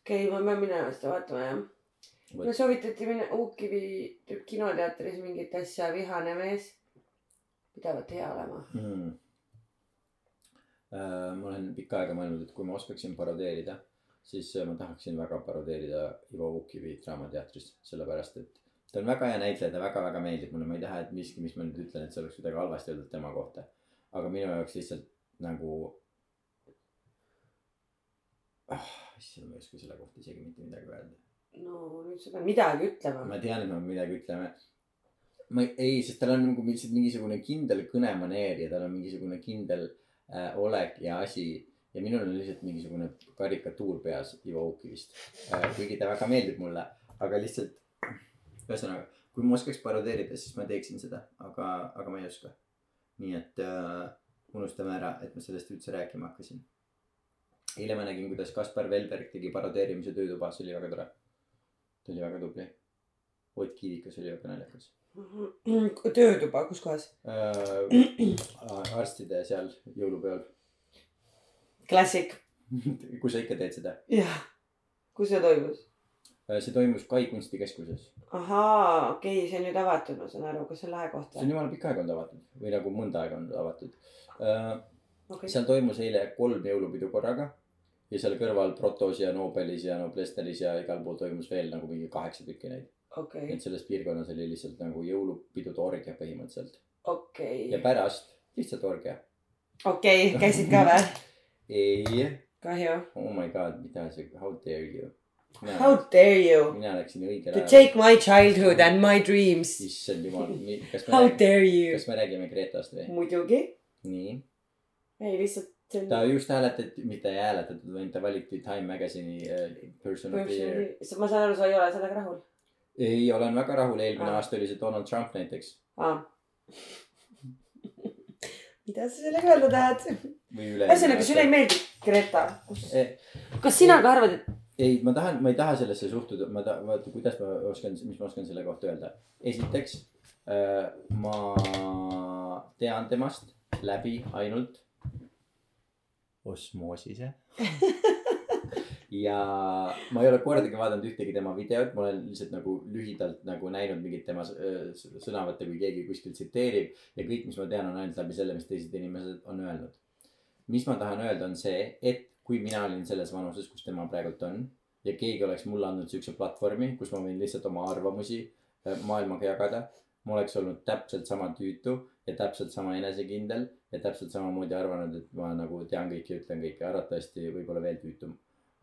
okei okay,, ma pean minema seda vaatama jah. mulle soovitati minna Uukkivi kinoteatris mingit asja Vihane mees. pidavat hea olema. mm.. ma olen pikka aega mõelnud, et kui ma oskaksin parodeerida, siis äh, ma tahaksin väga parodeerida Ivo Ukivi Draamateatris, sellepärast et ta on väga hea näitleja, ta väga-väga meeldib mulle, ma ei taha, et miski, mis ma nüüd ütlen, et see oleks kuidagi halvasti öeldud tema kohta. aga minu jaoks lihtsalt nagu ah,. issand, ma ei oska selle kohta isegi mitte midagi öelda. no nüüd sa pead midagi ütlema. ma tean, et ma midagi ütleme. ma ei- ei, sest tal on nagu lihtsalt mingisugune kindel kõnemaneer ja tal on mingisugune kindel äh, olek ja asi. ja minul on lihtsalt mingisugune karikatuur peas Ivo Ukivist äh,. kuigi ta väga meeldib mulle, aga lihtsalt, ühesõnaga, kui ma oskaks parodeerida, siis ma teeksin seda, aga, aga ma ei oska. nii et äh, unustame ära, et ma sellest üldse rääkima hakkasin. eile ma nägin, kuidas Kaspar Velberg tegi parodeerimise töötubas, see oli väga tore. ta oli väga tubli. Ott Kivikas oli väga naljakas (clears throat) töötuba, kus kohas? äh. (clears throat) arstide seal jõulupeol. klassik. kus sa ikka teed seda? jah. kus see toimus? See toimus Kai kunstikeskuses. ahaa, okei okay,, see on nüüd avatud, ma saan aru, kas see on lahe koht see on või? jumala pikka aega olnud avatud või nagu mõnda aega on avatud äh,. okei, seal toimus eile kolm jõulupidu korraga ja seal kõrval Protos ja Nobelis ja Noblessneris ja igal pool toimus veel nagu mingi kaheksa tükki neid. okei, et selles piirkonnas oli lihtsalt nagu jõulupidude orgia põhimõtteliselt okei ja, pärast lihtsalt orgia. okei, käisid ka või? (laughs) ei, kahju. oh my god, mida see, how dare you. How dare you mina läksin õigel to ajal. take my childhood and my dreams. issand jumal, kas me How räägime, dare you. kas me räägime Gretast või? muidugi. nii, ei, lihtsalt ta just hääletati, mitte ei hääletatud, vaid ta valiti Time Magazine'i äh, person of the year. ma saan aru, sa ei ole sellega rahul ei, olen väga rahul, eelmine Aa. aasta oli see Donald Trump näiteks ah. (laughs) mida sa sellega öelda tahad? ühesõnaga, sulle ei meeldi Greta. Eh, kas sina ka arvad, et ei, ma tahan, ma ei taha sellesse suhtuda, ma tahan, vaata, kuidas ma oskan, mis ma oskan selle kohta öelda. esiteks äh, ma tean temast läbi ainult osmoosise. (laughs) ja ma ei ole kordagi vaadanud ühtegi tema videot, ma olen lihtsalt nagu lühidalt nagu näinud mingit tema äh, sõnavõtte, kui keegi kuskil tsiteerib ja kõik, mis ma tean, on ainult läbi selle, mis teised inimesed on öelnud. mis ma tahan öelda, on see, et kui mina olin selles vanuses, kus tema praegult on ja keegi oleks mulle andnud siukse platvormi, kus ma võin lihtsalt oma arvamusi äh, maailmaga jagada, ma oleks olnud täpselt sama tüütu ja täpselt sama enesekindel ja täpselt samamoodi arvanud, et ma nagu tean kõike ja ütlen kõike, arvatavasti võib-olla veel tüütum.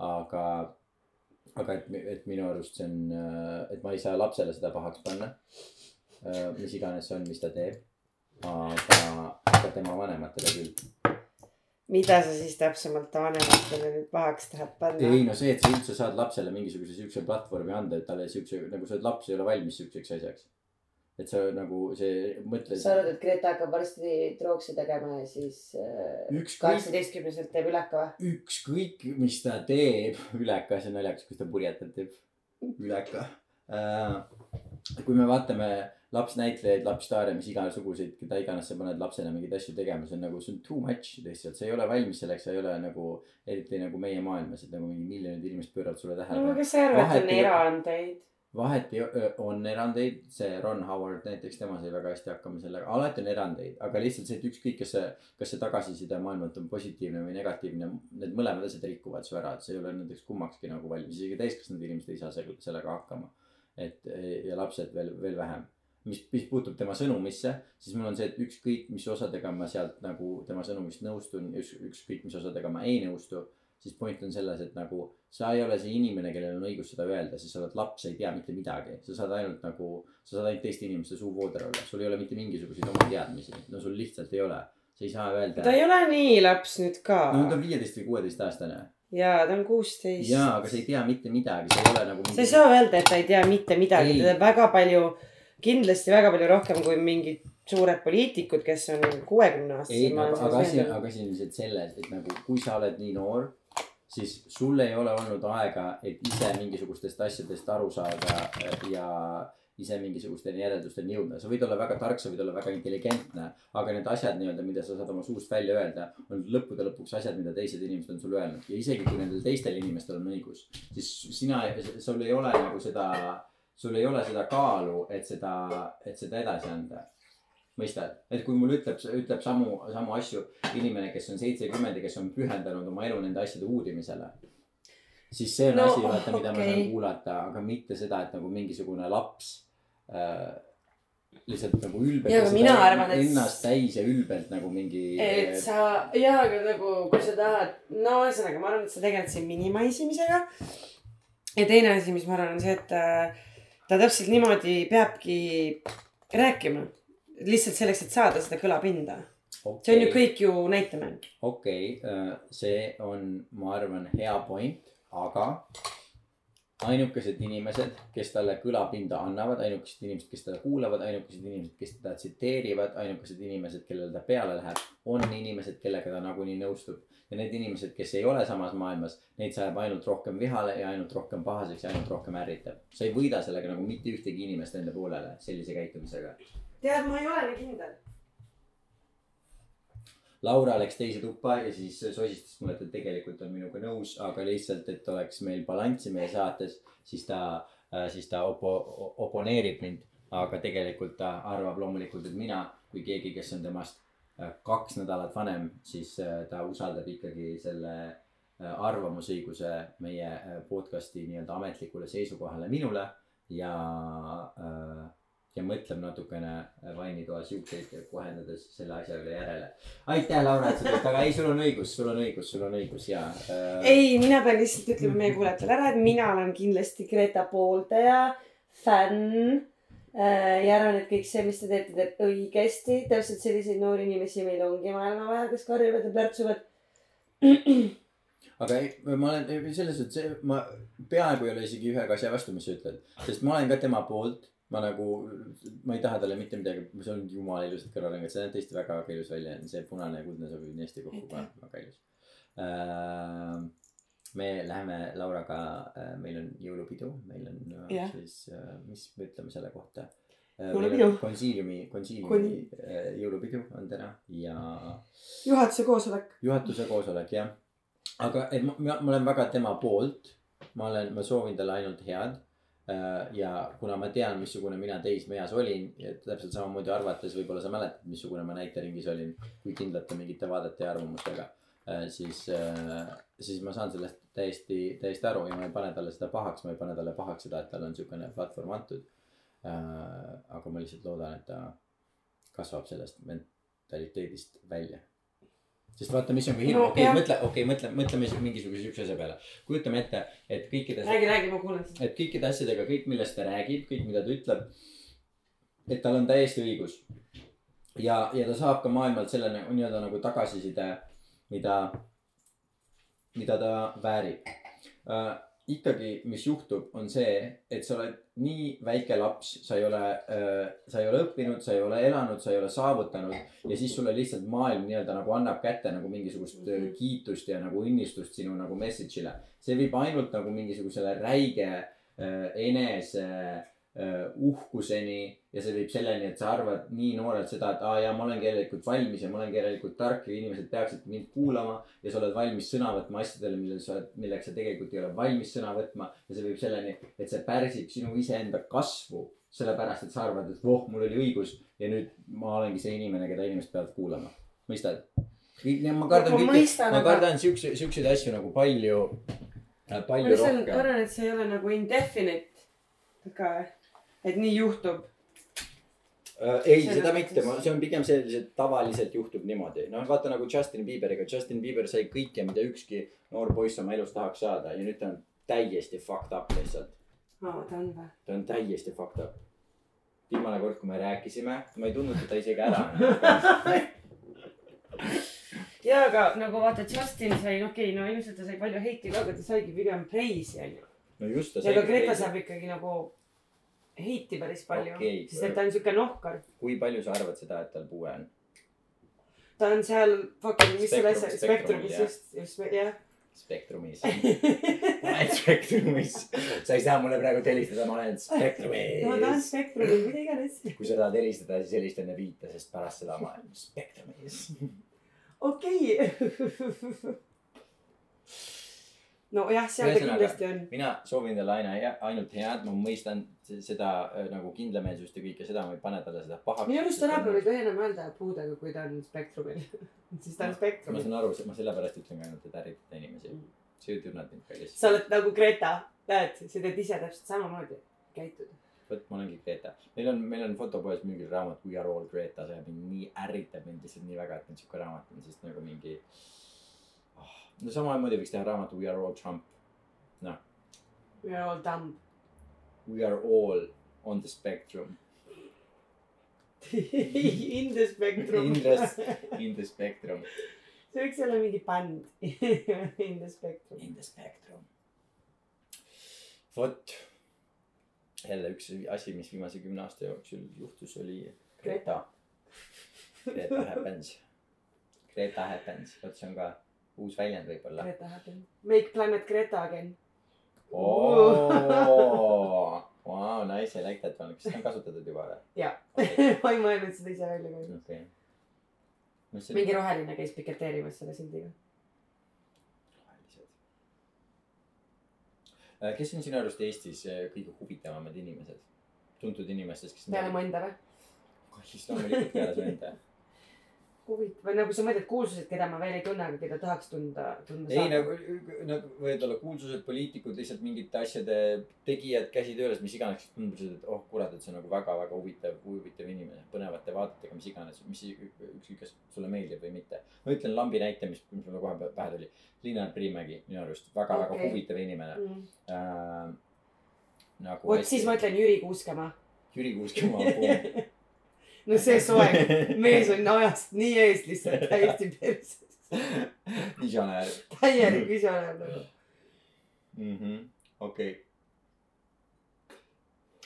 aga, aga et, et minu arust see on, et ma ei saa lapsele seda pahaks panna. mis iganes see on, mis ta teeb. aga, aga tema vanematele küll. Mida sa siis täpsemalt vanematele nüüd pahaks tahad panna? ei no see, et sa üldse saad lapsele mingisuguse siukse platvormi anda, et talle siukse, nagu oled laps, ei ole valmis siukseks asjaks. et sa nagu see, mõtle. sa arvad, et Greta hakkab varsti trookse tegema ja siis äh, kaheksateistkümneselt teeb üleka või? ükskõik, mis ta teeb, (laughs) üleka, see on naljakas, kus ta purjetab, teeb üleka äh,. kui me vaatame lapsnäitlejaid, lapsstaare, mis igasuguseid, keda iganes sa paned lapsena mingeid asju tegema, see on nagu, see on too much lihtsalt, sa ei ole valmis selleks, sa ei ole nagu, eriti nagu meie maailmas, et nagu mingi miljonid inimesed pööravad sulle no tähelepanu. aga kes sa arvad, et on Vahet ei- eraandeid? vahet ei, on erandeid, see Ron Howard näiteks, tema sai väga hästi hakkama sellega, alati on erandeid, aga lihtsalt see, et ükskõik, kas see, kas see tagasiside maailmalt on positiivne või negatiivne, need mõlemad asjad rikuvad su ära, et sa ei ole nendeks kummakski nagu valmis, isegi täiskasvanud inimesed ei saa sellega hakkama. et ja lapsed veel, veel vähem mis, mis puutub tema sõnumisse, siis mul on see, et ükskõik, mis osadega ma sealt nagu tema sõnumist nõustun üks, ükskõik, mis osadega ma ei nõustu siis point on selles, et nagu sa ei ole see inimene, kellel on õigus seda öelda, sest sa oled laps, sa ei tea mitte midagi. sa saad ainult nagu, sa saad ainult teiste inimeste suuvooder olla, sul ei ole mitte mingisuguseid oma teadmisi, no sul lihtsalt ei ole. sa ei saa öelda. ta ei ole nii laps nüüd ka. no ta on viieteist või kuueteistaastane. jaa, ta on kuusteist. jaa, aga sa ei tea mitte midagi, sa ei ole nagu mingi.... sa ei saa öelda, et ta ei tea mitte midagi, ta teab väga palju, kindlasti väga palju rohkem kui mingid suured poliitikud, kes on kuuekümne aastased. ei, aga, aga asi aga asi on lihtsalt selles, et nagu kui sa oled nii noor siis sul ei ole olnud aega, et ise mingisugustest asjadest aru saada ja ise mingisugusteni järeldusteni jõuda. sa võid olla väga tark, sa võid olla väga intelligentne, aga need asjad nii-öelda, mida sa saad oma suust välja öelda, on lõppude lõpuks asjad, mida teised inimesed on sulle öelnud ja isegi kui nendel teistel inimestel on õigus, siis sina, sul ei ole nagu seda, sul ei ole seda kaalu, et seda, et seda edasi anda mõistad, et kui mul ütleb, ütleb samu, samu asju inimene, kes on seitsekümmend ja kes on pühendanud oma elu nende asjade uurimisele. siis see on no, asi, vaata, mida okay. ma saan kuulata, aga mitte seda, et nagu mingisugune laps äh, lihtsalt nagu ülbelt. Arvan, et... ennast täis ja ülbelt nagu mingi. et sa, jaa, aga nagu kui sa tahad, no ühesõnaga, ma arvan, et sa tegeled siin minimaisimisega. ja teine asi, mis ma arvan, on see, et äh, ta täpselt niimoodi peabki rääkima. lihtsalt selleks, et saada seda kõlapinda. okay.. see on ju kõik ju näitemäng. okei okay,, äh, see on, ma arvan, hea point, aga ainukesed inimesed, kes talle kõlapinda annavad, ainukesed inimesed, kes teda kuulavad, ainukesed inimesed, kes teda tsiteerivad, ainukesed inimesed, kellele ta peale läheb, on inimesed, kellega ta nagunii nõustub. ja need inimesed, kes ei ole samas maailmas, neid sajab ainult rohkem vihale ja ainult rohkem pahaseks ja ainult rohkem ärritab. sa ei võida sellega nagu mitte ühtegi inimest enda poolele sellise käitumisega tead, ma ei ole nii kindel. Laura läks teise tuppa ja siis sosistas mulle, et ta tegelikult on minuga nõus, aga lihtsalt, et oleks meil balanssi meie saates, siis ta, äh, siis ta opo-, oponeerib mind. aga tegelikult ta arvab loomulikult, et mina kui keegi, kes on temast äh, kaks nädalat vanem, siis äh, ta usaldab ikkagi selle arvamusõiguse meie podcast'i nii-öelda ametlikule seisukohale minule ja äh, ja mõtleb natukene vannitoas juukseid kohendades selle asja üle järele. aitäh, Laura, et sa tulid, aga ei, sul on õigus, sul on õigus, sul on õigus ja äh.... ei, mina pean lihtsalt ütlema meie kuulajatele ära, et mina olen kindlasti Greta pooldaja, fänn äh,. ja arvan, et kõik see, mis te teete, teeb õigesti. täpselt selliseid noori inimesi meil ongi maailma vaja, kes karjuvad ja plärtsuvad aga ei, ma olen selles suhtes, ma peaaegu ei ole isegi ühegi asja vastu, mis sa ütled, sest ma olen ka tema poolt ma nagu, ma ei taha talle mitte midagi, see on jumala ilusad kõrvalõngad, see näeb tõesti väga ilus välja, see punane ja kuldne sobib nii hästi kokku ka, väga ilus äh,. me läheme Lauraga äh,, meil on jõulupidu, meil on yeah. siis äh,, mis me ütleme selle kohta äh,. jõulupidu. konsiiliumi, konsiiliumi Kon... äh, jõulupidu on täna ja. juhatuse koosolek. juhatuse koosolek jah, aga et ma, ma, ma olen väga tema poolt, ma olen, ma soovin talle ainult head Äh, ja kuna ma tean, missugune mina teismeeas olin ja täpselt samamoodi arvates võib-olla sa mäletad, missugune ma näiteringis olin, kui kindlate mingite vaadete ja arvamustega. Äh, siis, äh, siis ma saan sellest täiesti, täiesti aru ja ma ei pane talle seda pahaks, ma ei pane talle pahaks seda, et talle on siukene platvorm antud. aga ma lihtsalt loodan, et ta kasvab sellest mentaliteedist välja sest vaata, mis on ka hirm no,, okei okay,, mõtle, okei okay,, mõtle, mõtleme mingisuguse siukse asja peale. kujutame ette, et kõikide. räägi, räägi, ma kuulan sind. et kõikide asjadega, kõik, millest ta räägib, kõik, mida ta ütleb. et tal on täiesti õigus. ja, ja ta saab ka maailmalt selle nii-öelda nagu tagasiside, mida, mida ta väärib uh, ikkagi, mis juhtub, on see, et sa oled nii väike laps, sa ei ole äh,, sa ei ole õppinud, sa ei ole elanud, sa ei ole saavutanud ja siis sulle lihtsalt maailm nii-öelda nagu annab kätte nagu mingisugust mm -hmm. kiitust ja nagu õnnistust sinu nagu message'ile. see viib ainult nagu mingisugusele räige äh, enese äh, uhkuseni ja see viib selleni, et sa arvad nii noorelt seda, et aa jaa, ma olen järelikult valmis ja ma olen järelikult tark ja inimesed peaksid mind kuulama. ja sa oled valmis sõna võtma asjadele, millel sa milleks sa tegelikult ei ole valmis sõna võtma ja see viib selleni, et see pärsib sinu iseenda kasvu. sellepärast, et sa arvad, et voh, mul oli õigus ja nüüd ma olengi see inimene, keda inimesed peavad kuulama. mõistad? ma kardan Ma kõike, ma kardan siukse, siukseid asju nagu palju, ma palju rohkem. arvan, et see ei ole nagu indefinite ka, et nii juhtub. Äh, ei, seda mitte, see on pigem selliselt tavaliselt juhtub niimoodi, noh vaata nagu Justin Bieberiga, Justin Bieber sai kõike, mida ükski noor poiss oma elus tahaks saada ja nüüd ta on täiesti fucked up lihtsalt. aa, ta on või? ta on täiesti fucked up. viimane kord, kui me rääkisime, ma ei tundnud teda isegi ära. (laughs) ja aga nagu vaata, Justin sai, okei okay,, no ilmselt ta sai palju heiti ka, aga ta saigi pigem preisi onju. no just ta ja ka Greta sai. saab ikkagi nagu heiti päris palju okay,, sest et ta on siuke nohkar. kui palju sa arvad seda, et tal puue on? ta on seal fucking, mis selle asja, spektrumis just, just jah. Spektrumis. (laughs) ma olen Spektrumis. sa ei saa mulle praegu helistada, ma olen no ta on Spektrumis. mida iganes. kui sa tahad helistada, siis helista enne viite, sest pärast seda ma olen Spektrumis. okei. (laughs) nojah, seal ta kindlasti on. mina soovin talle aina hea- ainult head, ma mõistan se- seda äh, nagu kindlameelsust ja kõike seda, ma ei pane talle seda pahaks. minu arust tänapäeval ei tohi enam öelda puudega, kui ta on spektrumil. (laughs) siis ta on ma spektrumil. saan aru, ma sellepärast ütlengi ainult, et ärritada inimesi Mm.. sa ju tunned mind ka lihtsalt. sa oled nagu Greta, näed, sa teed ise täpselt samamoodi, käitud. vot ma olengi Greta. meil on, meil on fotopoes mingi raamat We are all Greta, see mind nii ärritab mind lihtsalt nii väga, et meil siuke raamat on, sest nagu mingi oh,. No samamoodi võiks teha raamatu We are all Trump. We are all dumb. We are all on the spectrum, (laughs) In the spectrum. In the- in the spectrum, see võiks olla mingi bänd. (laughs) In the spectrum. in the spectrum. vot, jälle üks asi, mis viimase kümne aasta jooksul juhtus, oli Greta. Greta happens. Greta happens, vot see on ka uus väljend võib-olla. Greta Happen. Make planet Greta again. oo, (laughs) vau, nice, I like that one, kas seda on kasutatud juba või? Jaa. (laughs) ma ei mõelnud seda ise välja ka. see mingi roheline käis piketeerimas selle sildiga. Äh, kes on sinu arust Eestis äh, kõige huvitavamad inimesed? tuntud inimestest, kes. peale mu enda või? siis loomulikult peale su enda. huvitav, või nagu sa mõtled kuulsused, keda ma veel ei tunne, aga keda tahaks tunda, tunda ei nagu, nagu võivad olla kuulsused, poliitikud, lihtsalt mingite asjade tegijad, käsi tööles, mis iganes, kes tundusid, et oh kurat, et see on nagu väga-väga huvitav, huvitav inimene, põnevate vaadetega, mis iganes, mis ükskõik, kas sulle meeldib või mitte. ma ütlen lambi näite, mis, mis mulle kohe pähe tuli. Linnar Priimägi minu arust väga-väga Okei. huvitav inimene mm.. äh,. nagu. vot siis ma. ütlen Jüri Kuuskemaa. Jüri Kuuskemaa. (laughs) no see soeng, mees on ajast nii ees lihtsalt täiesti perses. visionäär täielik visionäär nagu. mm -hmm.. okei okay.,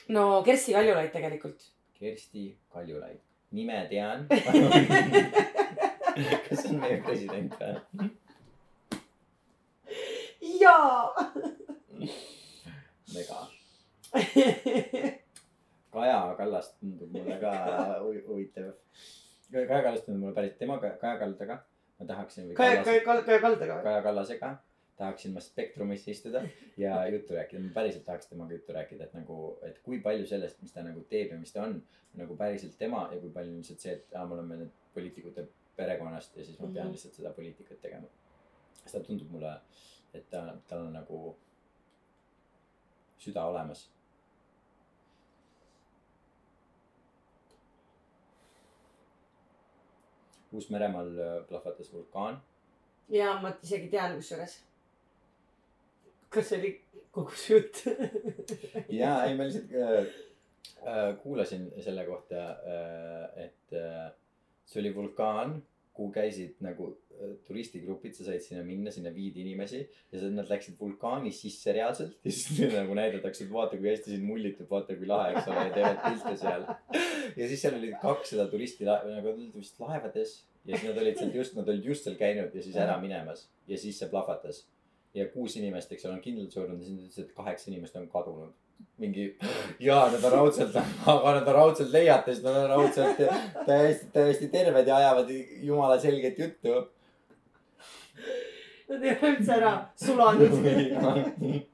no Kersti Kaljulaid tegelikult. Kersti Kaljulaid, nime tean. (laughs) kas see on meie president või? jaa. mega. (laughs) Kaja Kallas tundub mulle ka hu- huvitav. Kaja Kallas tundub mulle päris, temaga, Kaja Kaldaga ma tahaksin Kaja, Kaja, Kaja Kaldaga? Kaja Kallasega tahaksin ma Spektrumis istuda ja juttu rääkida, ma päriselt tahaks temaga juttu rääkida, et nagu, et kui palju sellest, mis ta nagu teeb ja mis ta on, nagu päriselt tema ja kui palju lihtsalt see, et aa, me oleme nüüd poliitikute perekonnast ja siis ma pean Mhm. lihtsalt seda poliitikat tegema. sest ta tundub mulle, et ta, tal on nagu süda olemas Uus-Meremaal äh, plahvatas vulkaan. jaa, ma isegi tean kusjuures. kas see oli kogu see jutt? ja ei, ma lihtsalt äh, äh, kuulasin selle kohta äh,, et äh, see oli vulkaan, kuhu käisid nagu äh, turistigrupid, sa said sinna minna, sinna viidi inimesi ja sa- nad läksid vulkaani sisse reaalselt ja siis (laughs) nagu näidatakse, et vaata, kui hästi siin mullitub, vaata kui lahe, eks ole, ja teevad pilte seal. ja siis seal olid kakssada turisti nagu vist laevades ja siis nad olid sealt just, nad olid just seal käinud ja siis ära minemas ja siis see plahvatas. ja kuus inimest, eks ole, on kindlalt surnud ja siis nad ütlesid, et kaheksa inimest on kadunud mingi ja nad on raudselt, aga nad on raudselt leiates, nad on raudselt täiesti, täiesti terved ja ajavad jumala selget juttu. Nad ei ole üldse ära sulanud. (laughs)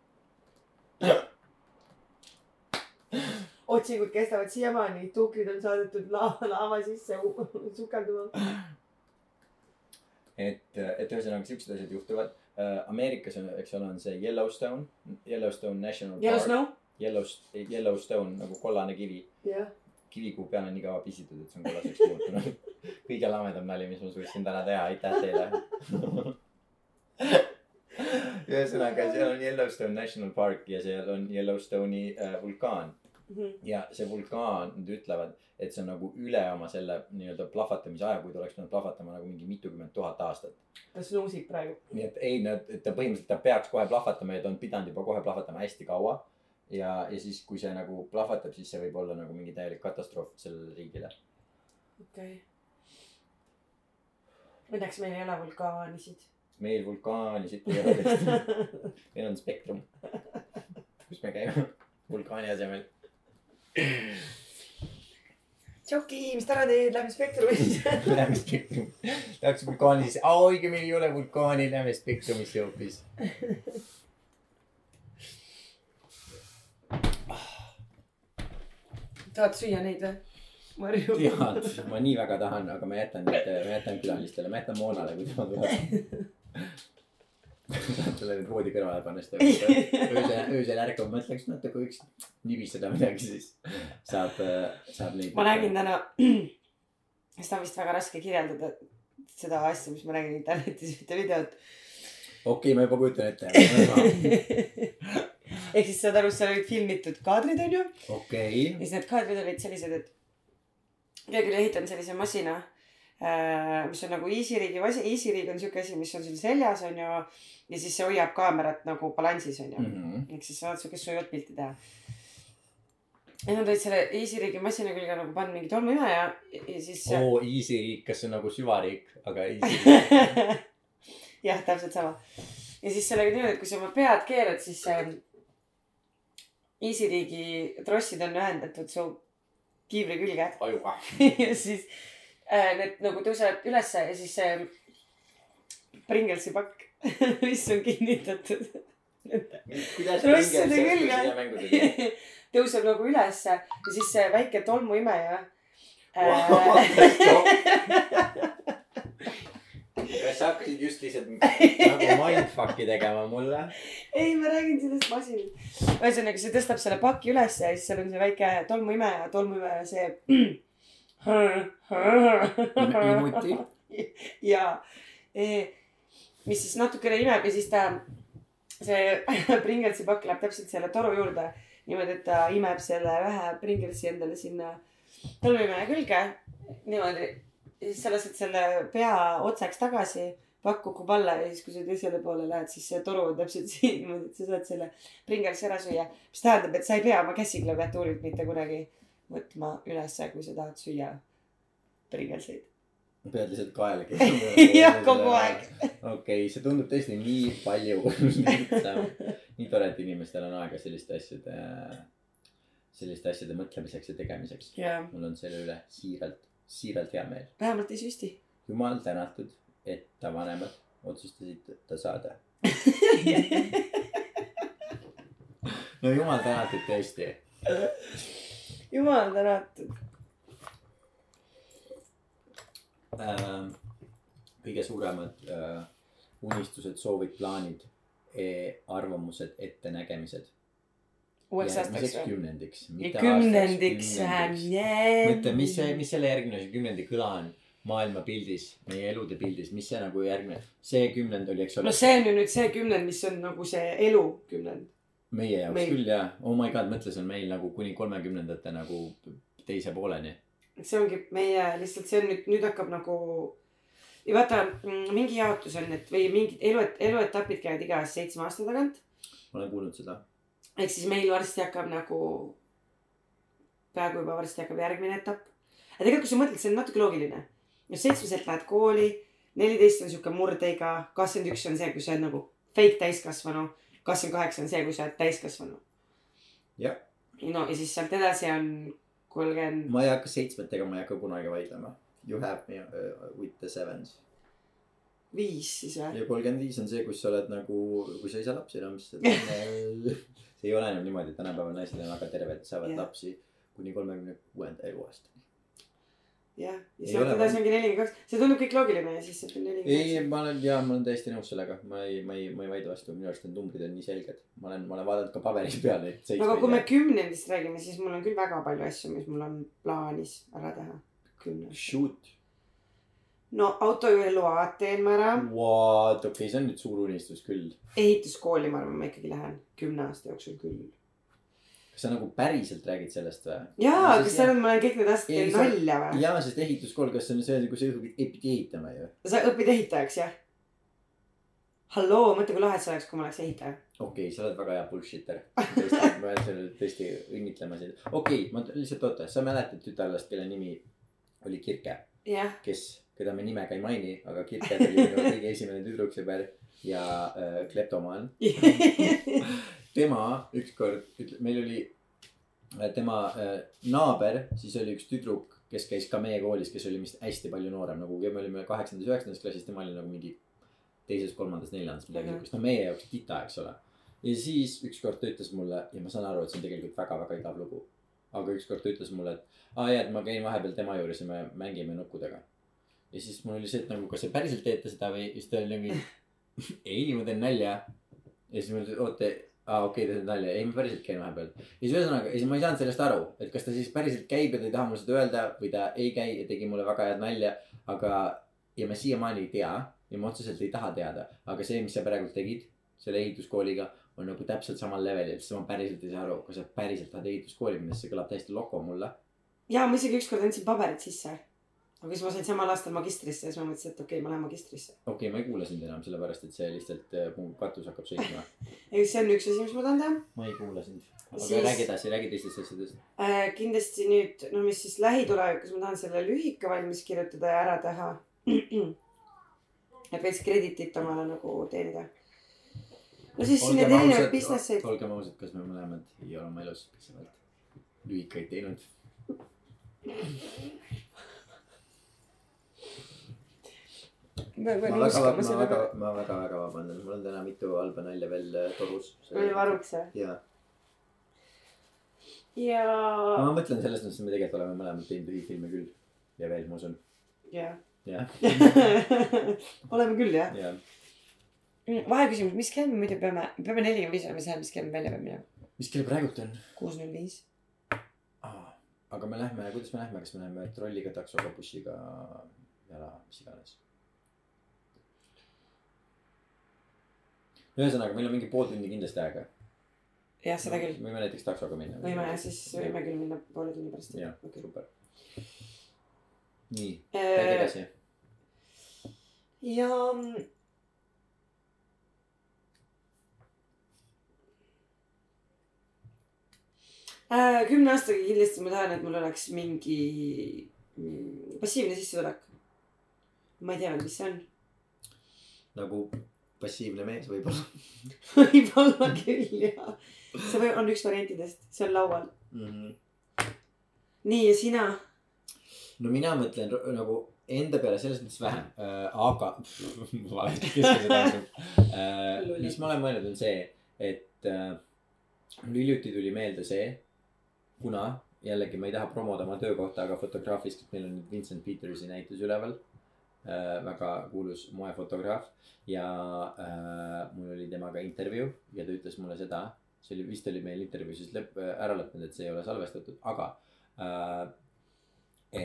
otsingud kestavad siiamaani, tuhkrid on saadetud laava, laava sisse sukelduma. et, et ühesõnaga siuksed asjad juhtuvad. Ameerikas on, eks ole, on see Yellowstone, Yellowstone National Park. Snow? Yellow, Yellowstone nagu kollane kivi. jah. kivikuu peal on nii kaua pisitud, et see on kollaseks muutunud. (laughs) kõige lamedam nali, mis ma suutsin täna teha, aitäh teile. (laughs) ühesõnaga, seal on Yellowstone National Park ja seal on Yellowstone'i äh, vulkaan ja see vulkaan, nad ütlevad, et see on nagu üle oma selle nii-öelda plahvatamise aja, kui ta oleks pidanud plahvatama nagu mingi mitukümmend tuhat aastat. ta snuusib praegu. nii et ei, nad, et ta põhimõtteliselt ta peaks kohe plahvatama ja ta on pidanud juba kohe plahvatama hästi kaua. ja, ja siis, kui see nagu plahvatab, siis see võib olla nagu mingi täielik katastroof sellele riigile. okei okay.. Õnneks meil ei ole vulkaanisid. meil vulkaanisid ei ole tõesti, (laughs) meil on spektrum, kus me käime vulkaani asemel. Tšoki, mis täna teed, lähme Spektrumisse. (laughs) Läheme spektrum, läks vulkaani sisse, õigemini ei ole vulkaani, lähme spektrumisse hoopis. (laughs) tahad süüa neid või? Marju. tead, ma nii väga tahan, aga ma jätan need, ma jätan külalistele, ma jätan Moonale, kui tema tuleb. saad nüüd voodi kõrvale panna, siis ta öösel, öösel ärkab, mõtleks natuke võiks nibiseda midagi, siis saab, saab neid. ma nägin täna, seda on vist väga raske kirjeldada, seda asja, mis ma nägin internetis, ühte videot. okei, ma juba kujutan ette. (laughs) ehk siis saad aru, seal olid filmitud kaadrid, onju. okei ja, siis need kaadrid olid sellised, et keegi oli ehitanud sellise masina, mis on nagu Easyriigi masi-, Easyrig on siuke asi, mis on sul seljas, onju. ja siis see hoiab kaamerat nagu balansis, onju. Mhm. ehk siis saad siukest soojat pilti teha. ja nad olid selle Easyriigi masina külge nagu pannud mingi tolmuimeja ja, ja siis. oo, easy riik, kas see on nagu süvariik, aga easy. (laughs) jah, täpselt sama. ja siis sellega niimoodi, et kui sa oma pead keerad, siis see Easyriigi trossid on ühendatud su kiivri külge ajuga. (laughs) ja siis äh, need nagu tõusevad ülesse ja siis see Pringlesi pakk, (laughs) mis on kinnitatud Trosside külge. (laughs) tõuseb nagu ülesse ja siis see väike tolmuimeja äh,. Kas sa hakkasid just lihtsalt nagu (laughs) mindfuck'i tegema mulle? ei, ma räägin sellest masinast. ühesõnaga, see tõstab selle paki ülesse ja siis seal on see väike tolmuimeja, tolmuimeja see. Imuti. (laughs) ja, mis siis natukene imeb ja siis ta, see (laughs) Pringlesi pakk läheb täpselt selle toru juurde niimoodi, et ta imeb selle ühe Pringlesi endale sinna tolmuimeja külge niimoodi. Sa lased selle pea otsaks tagasi pakk kukub alla ja siis, kui sa teisele poole lähed, siis see toru on täpselt siin (laughs) niimoodi, et sa saad selle Pringlesi ära süüa. mis tähendab, et sa ei pea oma käsiklaviatuurilt mitte kunagi võtma ülesse, kui sa tahad süüa Pringleseid. pead lihtsalt kaela (laughs) jah, kogu aeg. okei, see tundub tõesti nii palju (laughs) nii tore, et inimestel on aega selliste asjade, selliste asjade mõtlemiseks ja tegemiseks. jaa, mul on selle üle siiralt, siiralt hea meel. vähemalt ei süsti. jumal tänatud, et ta vanemad otsustasid ta saada. (laughs) no jumal tänatud tõesti. jumal tänatud. äh, kõige suuremad äh, unistused, soovid, plaanid e, arvamused, ettenägemised. Uueks aastaks või? kümnendiks. ja kümnendiks. mõtle, mis see, mis selle järgmine kümnendi kõla on maailmapildis, meie elude pildis, mis see nagu järgmine, see kümnend oli, eks ole no. see on ju nüüd see kümnend, mis on nagu see elu kümnend. meie jaoks meil- küll jah, oh my god, mõtle, see on meil nagu kuni kolmekümnendate nagu teise pooleni. see ongi meie lihtsalt see on nüüd, nüüd hakkab nagu. ja vaata, mingi jaotus on, et või mingid elu, eluetapid käivad iga seitsme aasta tagant. ma olen kuulnud seda. Ehk siis meil varsti hakkab nagu, peaaegu juba varsti hakkab järgmine etapp. aga tegelikult, kui sa mõtled, see on natuke loogiline. no seitsmeselt lähed kooli, neliteist on sihuke murdeiga, kakskümmend üks on see, kui sa oled nagu fake täiskasvanu, kakskümmend kaheksa on see, kui sa oled täiskasvanu. Jah. no ja siis sealt edasi on kolmkümmend, ma ei hakka seitsmetega, ma ei hakka kunagi vaidlema. You have me uh, with the sevens. viis siis või? ja kolmkümmend viis on see, kus sa oled nagu, kui sa ei saa lapsi enam, siis see (laughs) ei ole enam niimoodi, et tänapäeval naised on väga terved, saavad Jah. lapsi kuni kolmekümne kuuenda eluaastani. jah, ja Ei sealt edasi ongi nelikümmend kaks, see tundub kõik loogiline ja siis sealt on ei, nelikümmend kaks. ma olen ja ma olen täiesti nõus sellega, ma ei, ma ei, ma ei vaidle vastu, minu arust need numbrid on nii selged. ma olen, ma olen vaadanud ka paberil (laughs) peal neid aga kui me seitsmeid. kümnendist räägime, siis mul on küll väga palju asju, mis mul on plaanis ära teha. Shoot, no autojuhiload teen ma ära. what, okei okay,, see on nüüd suur unistus küll. ehituskooli, ma arvan, ma ikkagi lähen kümne aasta jooksul küll. kas sa nagu päriselt räägid sellest või? jaa, kas sa arvad, ma olen kõik need aastad Ei, teinud nalja või? jaa, sest ehituskool, kas see on see, kus sa õpid ehitama ju? sa õpid ehitajaks, jah? halloo, mõtle, kui lahe see oleks, kui ma oleks ehitaja. okei okay,, sa oled väga hea bullshitter. ma pean sulle tõesti õnnitlema sind. okei okay,, ma lihtsalt oota, sa mäletad tütarlast, kelle nimi oli Kirke, jah, kes, keda me nimega ei maini, aga Kirke oli minu kõige esimene tüdruksõber ja äh, kleptomaan. (laughs) tema ükskord, meil oli äh, tema äh, naaber, siis oli üks tüdruk, kes käis ka meie koolis, kes oli vist hästi palju noorem, nagu me olime kaheksandas, üheksandas klassis, tema oli nagu mingi teises, kolmandas, neljandas, midagi siukest, no meie jaoks tita, eks ole. ja siis ükskord ta ütles mulle ja ma saan aru, et see on tegelikult väga-väga igav lugu. aga ükskord ta ütles mulle, et aa jaa, et ma käin vahepeal tema juures ja me mängime nukkudega. Ja siis mul oli see, et nagu, kas sa päriselt teete seda või, siis ta oli nagu, (laughs) ei, ma teen nalja. ja siis ma ütlesin, oota, aa okei okay,, te teete nalja, ei ma päriselt käin vahepeal. ja siis ühesõnaga, ja siis ma ei saanud sellest aru, et kas ta siis päriselt käib ja ta ei taha mulle seda öelda või ta ei käi ja tegi mulle väga head nalja, aga, ja ma siiamaani ei tea ja ma otseselt ei taha teada, aga see, mis sa praegu tegid selle ehituskooliga, on nagu täpselt samal levelil, sest ma päriselt ei saa aru, kas sa päriselt tahad ehituskooli minna, see kõlab täiesti loko mulle. ja ma isegi ükskord andsin paberid sisse. Aga siis ma sain samal aastal magistrisse ja siis ma mõtlesin, et okei okay,, ma lähen magistrisse. okei okay,, ma ei kuula sind enam, sellepärast et see lihtsalt äh, mu katus hakkab sõitma. (laughs) ja see on üks asi, mis ma tahan teha ma ei kuula sind. aga Siis- räägi edasi, räägi teistest asjadest. äh,. kindlasti nüüd, no mis siis lähitulevikus ma tahan selle lühike valmis kirjutada ja ära teha. (clears throat) et veits kreditit omale nagu teenida. no siis siin need erinevad business'id. olgem ausad, kas me mõlemad ei ole oma elus piisavalt lühikaid teinud? (laughs) ma väga, ma väga ma väga, väga vabandan, mul on täna mitu halba nalja veel äh, torus. oli varuks või? ja, ja, ma mõtlen selles mõttes, et me tegelikult oleme mõlemad teinud lühifilme küll ja veel, ma usun, ja. jah, oleme küll jah. ja. vaheküsimus, mis kell me muidu peame, me peame nelikümmend viis olema seal, mis kell me välja peame minema? mis kell praegult on? kuus null viis. aga me lähme, kuidas me lähme, kas me läheme trolliga, taksoga, bussiga, jala, mis iganes. ühesõnaga, meil on mingi pool tundi kindlasti aega. jah, seda küll. võime näiteks taksoga minna. võime ja siis võime küll minna poole tunni pärast. jah, okei. super. nii, räägi ja edasi. äh, kümne aastaga kindlasti ma tahan, et mul oleks mingi mm, passiivne sissetulek. ma ei tea mis see on. nagu passiivne mees võib-olla (laughs) võib-olla küll jah. see või on üks variantidest, see on laual. mm. -hmm. nii ja sina? no mina mõtlen nagu enda peale selles mõttes vähem äh,, aga (laughs) valesti, kes see tähendab äh,. Mis ma olen mõelnud, on see, et äh, mul hiljuti tuli meelde see, kuna jällegi ma ei taha promoda oma töökohta, aga fotograafist, meil on nüüd Vincent Petersi näitus üleval. Väga kuulus moefotograaf ja äh, mul oli temaga intervjuu ja ta ütles mulle seda, see oli vist oli meil intervjuu siis lõpp, ära lõppenud, et see ei ole salvestatud, aga äh,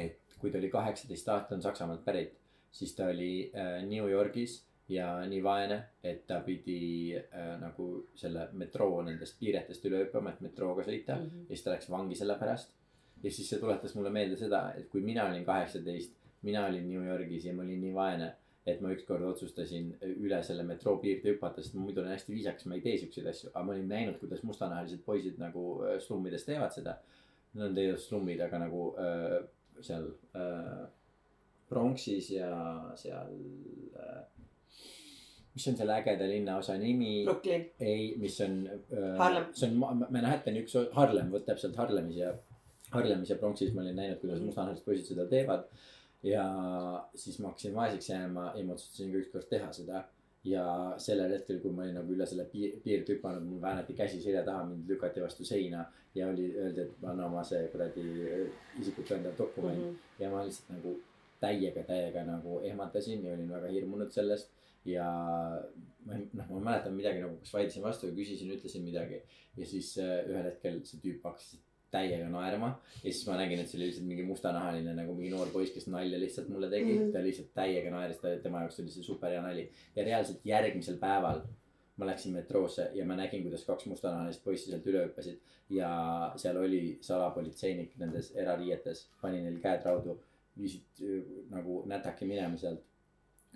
et kui ta oli kaheksateist aastane Saksamaalt pärit, siis ta oli äh, New Yorgis ja nii vaene, et ta pidi äh, nagu selle metroo nendest piiretest üle hüppama, et metrooga sõita mm. -hmm. ja siis ta läks vangi selle pärast. ja siis see tuletas mulle meelde seda, et kui mina olin kaheksateist, mina olin New Yorgis ja ma olin nii vaene, et ma ükskord otsustasin üle selle metroo piirde hüpata, sest ma muidu olen hästi viisakas, ma ei tee siukseid asju, aga ma olin näinud, kuidas mustanahalised poisid nagu äh, slummides teevad seda. Nad on teinud slummid, aga nagu äh, seal äh, Bronxis ja seal äh, mis on selle ägeda linnaosa nimi? Brooklyn. ei, mis on äh,. Harlem. see on Manhattani üks Harlem, vot täpselt Harlemis ja, Harlemis ja Bronxis ma olin näinud, kuidas mustanahalised poisid seda teevad. Ja siis ma hakkasin vaeseks jääma ja ma otsustasin ka ükskord teha seda ja sellel hetkel, kui ma olin nagu üle selle piir, piirde hüpanud, mul väänati käsi selja taha, mind lükati vastu seina ja oli, öeldi, et anna oma see kuradi isikut tõendav dokument mm. -hmm. ja ma lihtsalt nagu täiega, täiega nagu ehmatasin ja olin väga hirmunud sellest. ja ma noh, ma mäletan midagi nagu, kas vaidlesin vastu või küsisin, ütlesin midagi ja siis äh, ühel hetkel see tüüp hakkas täiega naerma. ja siis ma nägin, et see oli lihtsalt mingi mustanahaline nagu mingi noor poiss, kes nalja lihtsalt mulle tegi mm. -hmm. ta lihtsalt täiega naeris, ta, tema jaoks oli see super hea nali. ja reaalselt järgmisel päeval ma läksin metroosse ja ma nägin, kuidas kaks mustanahalist poissi sealt üle hüppasid. ja seal oli salapolitseinik nendes erariietes, pani neil käed raudu, viisid nagu nätaki minema sealt.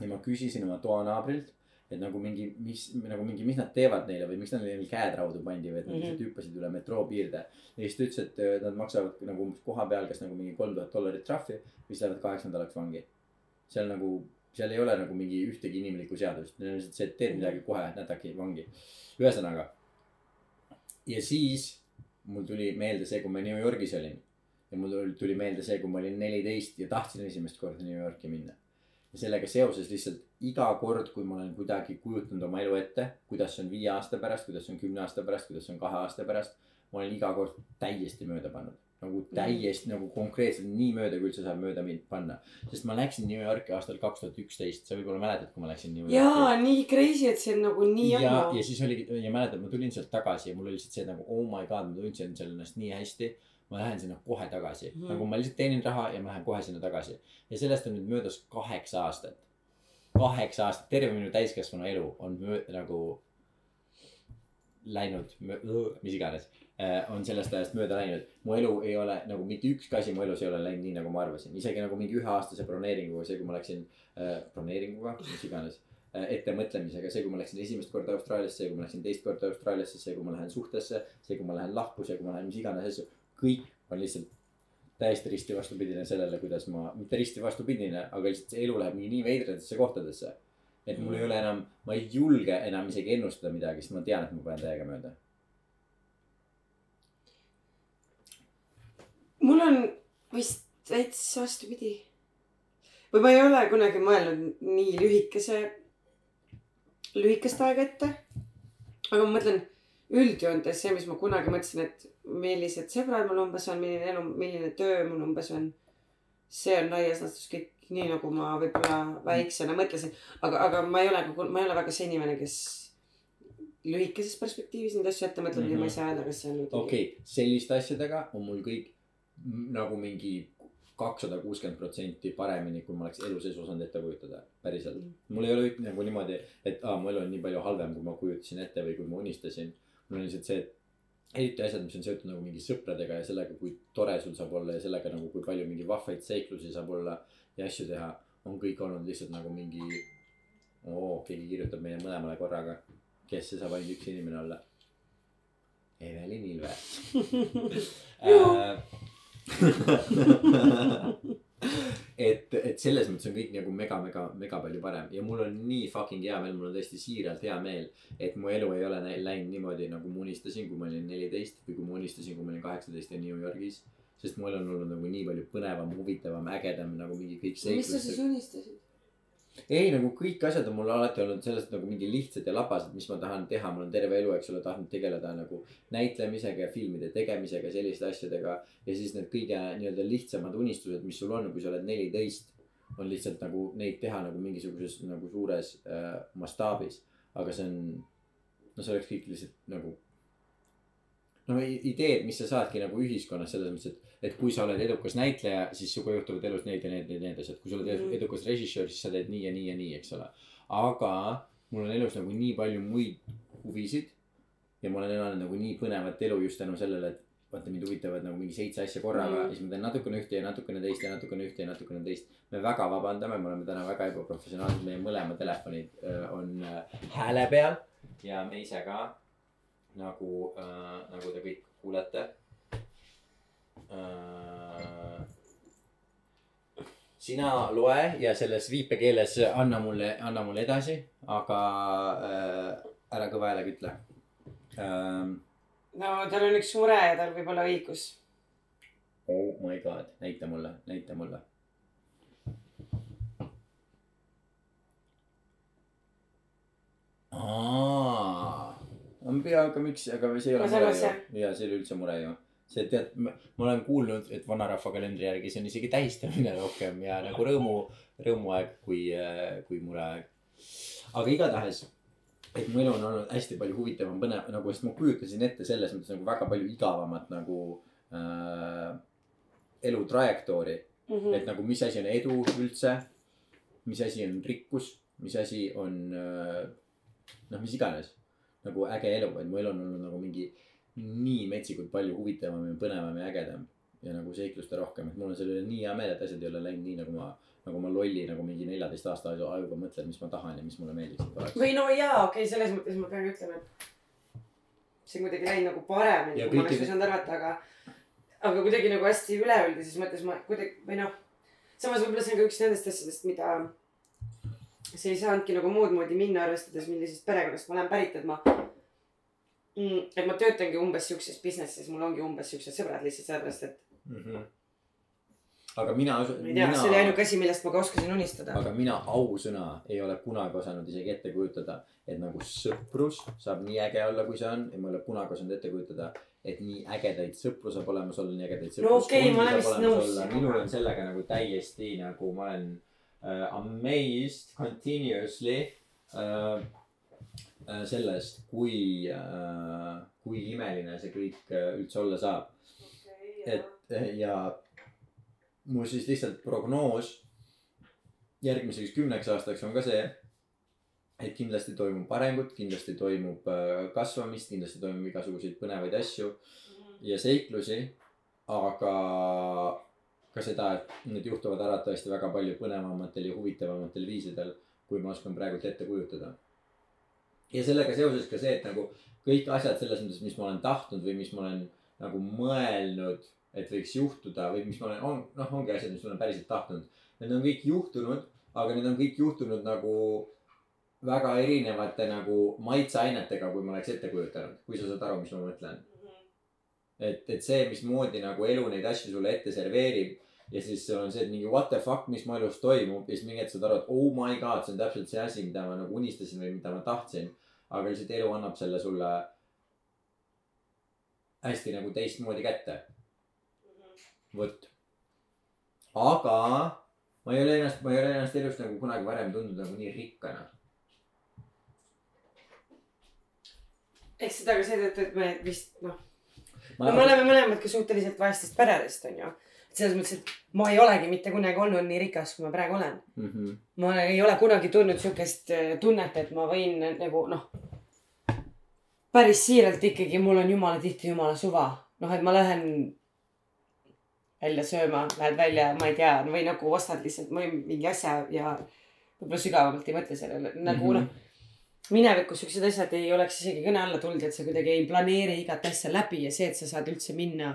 ja ma küsisin oma toanaabrilt et nagu mingi, mis nagu mingi, mis nad teevad neile või miks nad neil käed raudu pandi või et nad lihtsalt mm -hmm. hüppasid üle metroo piirde. ja siis ta ütles, et nad maksavad nagu umbes koha peal kas nagu mingi kolm tuhat dollarit trahvi, mis lähevad kaheks nädalaks vangi. seal nagu, seal ei ole nagu mingi ühtegi inimlikku seadust, neil on lihtsalt see, et teed midagi kohe, nädaki vangi. ühesõnaga. ja siis mul tuli meelde see, kui ma New Yorgis olin. ja mul tuli meelde see, kui ma olin neliteist ja tahtsin esimest korda New Yorki minna ja sellega seoses lihtsalt iga kord, kui ma olen kuidagi kujutanud oma elu ette, kuidas see on viie aasta pärast, kuidas see on kümne aasta pärast, kuidas see on kahe aasta pärast. ma olen iga kord täiesti mööda pannud, nagu mhm. täiesti nagu konkreetselt nii mööda, kui üldse saab mööda mind panna. sest ma läksin New Yorki aastal kaks tuhat üksteist, sa võib-olla mäletad, kui ma läksin New Yorki. jaa, nii crazy, et see on nagu nii ammu. ja, ja siis oligi ja mäletad, ma tulin sealt tagasi ja mul oli lihtsalt see nagu oh my god, ma tundsin seal ennast nii hästi ma lähen sinna kohe tagasi mm, nagu ma lihtsalt teenin raha ja ma lähen kohe sinna tagasi. ja sellest on nüüd möödas kaheksa aastat kaheksa aastat, terve minu täiskasvanu elu on möö-, nagu läinud, mis iganes, äh, on sellest ajast mööda läinud. mu elu ei ole nagu mitte ükski asi mu elus ei ole läinud nii, nagu ma arvasin, isegi nagu mingi üheaastase broneeringuga, see, kui ma läksin äh,, broneeringuga, mis iganes äh,. ettemõtlemisega, see, kui ma läksin esimest korda Austraaliasse, see, kui ma läksin teist korda Austraaliasse, see, kui ma lähen suhtesse, see, kui ma lähen lahku, see, kui ma lähen mis iganes asju. kõik on lihtsalt täiesti risti vastupidine sellele, kuidas ma, mitte risti vastupidine, aga lihtsalt see elu läheb nii, nii veidratesse kohtadesse. et mul ei ole enam, ma ei julge enam isegi ennustada midagi, sest ma tean, et ma panen täiega mööda. mul on vist täitsa vastupidi. või ma ei ole kunagi mõelnud nii lühikese, lühikest aega ette. aga ma mõtlen üldjoontes see, mis ma kunagi mõtlesin, et millised sõbrad mul umbes on, milline elu, milline töö mul umbes on. see on laias laastus kõik nii, nagu ma võib-olla väiksena mõtlesin, aga, aga ma ei ole, ma ei ole väga see inimene, kes lühikeses perspektiivis neid asju ette mõtleb mm -hmm. ja ma ei mhm. saa öelda, kas see on. okei okay., selliste asjadega on mul kõik nagu mingi kakssada kuuskümmend protsenti paremini, kui ma oleks elu sees osanud ette kujutada, päriselt. Mhm. mul ei ole nagu niimoodi, et aa, mu elu on nii palju halvem, kui ma kujutasin ette või kui ma unistasin. mul on lihtsalt see, et eriti asjad, mis on seotud nagu mingi sõpradega ja sellega, kui tore sul saab olla ja sellega nagu, kui palju mingi vahvaid seiklusi saab olla ja asju teha. on kõik olnud lihtsalt nagu mingi, oo, keegi kirjutab meile mõlemale korraga. kes see saab ainult üks inimene olla? Evelin Ilves (laughs) (laughs) et, et selles mõttes on kõik nagu mega, mega, mega palju parem ja mul on nii fucking hea meel, mul on tõesti siiralt hea meel. et mu elu ei ole läinud niimoodi nagu ma unistasin, kui ma olin neliteist või kui ma unistasin, kui ma olin kaheksateist ja New Yorgis. sest mu elu on olnud nagu nii palju põnevam, huvitavam, ägedam nagu mingi kõik. mis sa siis unistasid? Ei nagu kõik asjad on mul alati olnud sellest nagu mingi lihtsad ja labased, mis ma tahan teha, ma olen terve elu, eks ole, tahtnud tegeleda nagu näitlemisega ja filmide tegemisega, selliste asjadega. ja siis need kõige nii-öelda lihtsamad unistused, mis sul on, kui sa oled neliteist, on lihtsalt nagu neid teha nagu mingisuguses nagu suures äh, mastaabis. aga see on, no see oleks kõik lihtsalt nagu no ideed, mis sa saadki nagu ühiskonnas selles mõttes, et, et kui sa oled edukas näitleja, siis sinuga juhtuvad elus need ja need ja need asjad, kui sa oled -hmm. edukas režissöör, siis sa teed nii ja nii ja nii, eks ole. aga mul on elus nagu nii palju muid huvisid ja ma olen elanud nagu nii põnevat elu just tänu sellele, et vaata mind huvitavad nagu mingi seitse asja korraga mm. ja siis ma teen natukene ühte ja natukene teist ja natukene ühte ja natukene teist. me väga vabandame, me oleme täna väga ebaprofessionaalsed, meie mõlema telefonid äh, on äh, hääle peal ja me ise ka nagu äh,, nagu te kõik kuulete äh,. sina loe ja selles viipekeeles anna mulle, anna mulle edasi, aga äh, ära kõva häälega ütle ähm,. no tal on üks mure ja tal võib olla õigus. Oh my god, näita mulle, näita mulle. pea, aga miks, aga see ei ole mure on ju ja see ei ole üldse mure ju. see tead, ma olen kuulnud, et vanarahva kalendri järgi see on isegi tähistamine rohkem ja nagu rõõmu, rõõmuaeg kui, kui mureaeg. aga igatahes, et mu elu on olnud hästi palju huvitavam, põnev nagu, sest ma kujutasin ette selles mõttes nagu väga palju igavamat nagu äh, elu trajektoori Mhm. et nagu mis asi on edu üldse, mis asi on rikkus, mis asi on äh, noh, mis iganes nagu äge elu, et mu elu on olnud nagu mingi nii metsikult palju huvitavam ja põnevam ja ägedam ja nagu seikluste rohkem, et mul on selle üle nii hea meel, et asjad ei ole läinud nii, nagu ma, nagu ma lolli nagu mingi neljateist aasta ajuga mõtlen, mis ma tahan ja mis mulle meeldiks, et oleks. või no jaa, okei okay,, selles mõttes ma pean ütlema, et see kuidagi läinud nagu paremini kui ma oleks osanud arvata, aga, aga kuidagi nagu hästi üleüldises mõttes ma kuidagi või noh, samas võib-olla see on ka üks nendest asjadest, mida see ei saanudki nagu muud moodi minna, arvestades millisest perekonnast ma olen pärit, et ma mm,, et ma töötangi umbes siukses business'is, mul ongi umbes siuksed sõbrad lihtsalt sellepärast, et Mm -hmm. aga mina, ma ei tea, see oli ainuke asi, millest ma ka oskasin unistada. aga mina ausõna ei ole kunagi osanud isegi ette kujutada, et nagu sõprus saab nii äge olla, kui see on ja ma ei ole kunagi osanud ette kujutada, et nii ägedaid sõpru saab olemas olla, nii ägedaid No okei, ma olen vist nõus minul on sellega nagu täiesti nagu ma olen amazed continuously uh, uh, sellest, kui uh,, kui imeline see kõik uh, üldse olla saab. et ja mul siis lihtsalt prognoos järgmiseks kümneks aastaks on ka see, et kindlasti toimub arengut, kindlasti toimub kasvamist, kindlasti toimub igasuguseid põnevaid asju ja seiklusi, aga ka seda, et need juhtuvad arvatavasti väga palju põnevamatel ja huvitavamatel viisidel, kui ma oskan praegult ette kujutada. ja sellega seoses ka see, et nagu kõik asjad selles mõttes, mis ma olen tahtnud või mis ma olen nagu mõelnud, et võiks juhtuda või mis ma olen, on noh, ongi asjad, mis ma olen päriselt tahtnud. Need on kõik juhtunud, aga need on kõik juhtunud nagu väga erinevate nagu maitseainetega, kui ma oleks ette kujutanud, kui sa saad aru, mis ma mõtlen. et, et see, mismoodi nagu elu neid asju sulle ette serveerib ja siis sul on see, et mingi what the fuck, mis mu elus toimub ja siis mingi hetk saad aru, et oh my god, see on täpselt see asi, mida ma nagu unistasin või mida ma tahtsin. aga lihtsalt elu annab selle sulle hästi nagu teistmoodi kätte. vot. aga ma ei ole ennast, ma ei ole ennast elus nagu kunagi varem tundnud nagu nii rikkana. eks seda ka seetõttu, et me vist noh, no me oleme mõlemad ka suhteliselt vaestest peredest onju. Selles mõttes, et ma ei olegi mitte kunagi olnud nii rikas, kui ma praegu olen. mm. -hmm. ma ei ole kunagi tundnud siukest äh, tunnet, et ma võin äh, nagu noh, päris siiralt ikkagi, mul on jumala tihti jumala suva. noh, et ma lähen välja sööma, lähed välja, ma ei tea, või nagu ostad lihtsalt mingi asja ja võib-olla sügavamalt ei mõtle sellele, nagu Mhm. noh. minevikus siuksed asjad ei oleks isegi kõne alla tulnud, et sa kuidagi ei planeeri igat asja läbi ja see, et sa saad üldse minna,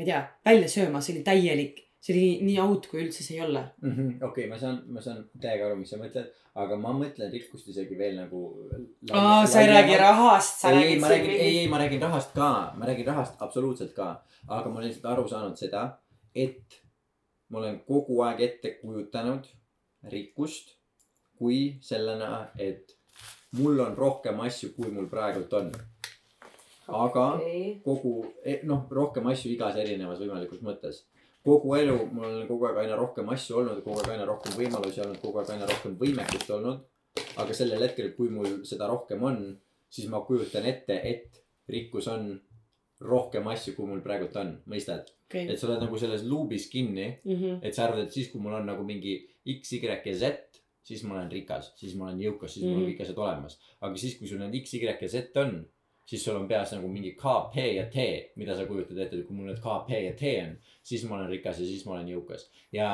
ma ei tea, välja sööma, see oli täielik, see oli nii, out, kui üldse see ei ole. mm -hmm. okei okay,, ma saan, ma saan täiega aru, mis sa mõtled, aga ma mõtlen rikkust isegi veel nagu. aa, sa ei räägi. rahast, sa ei, räägid räägin, ei, mingist. ei, ma räägin rahast ka, ma räägin rahast absoluutselt ka, aga ma olen lihtsalt aru saanud seda, et ma olen kogu aeg ette kujutanud rikkust kui sellena, et mul on rohkem asju, kui mul praegult on. Aga kogu, noh, rohkem asju igas erinevas võimalikus mõttes. kogu elu mul on kogu aeg aina rohkem asju olnud, kogu aeg aina rohkem võimalusi olnud, kogu aeg aina rohkem võimekust olnud. aga sellel hetkel, kui mul seda rohkem on, siis ma kujutan ette, et rikkus on rohkem asju, kui mul praegult on, mõistad? okei. et sa oled nagu selles luubis kinni, et sa arvad, et siis, kui mul on nagu mingi X, Y ja Z, siis ma olen rikas, siis ma olen jõukas, siis mul on Mhm. kõik asjad olemas. aga siis, kui sul need X, Y ja Z on, siis sul on peas nagu mingi K, P ja T, mida sa kujutad ette, et kui mul need K, P ja T on, siis ma olen rikas ja siis ma olen jõukas. ja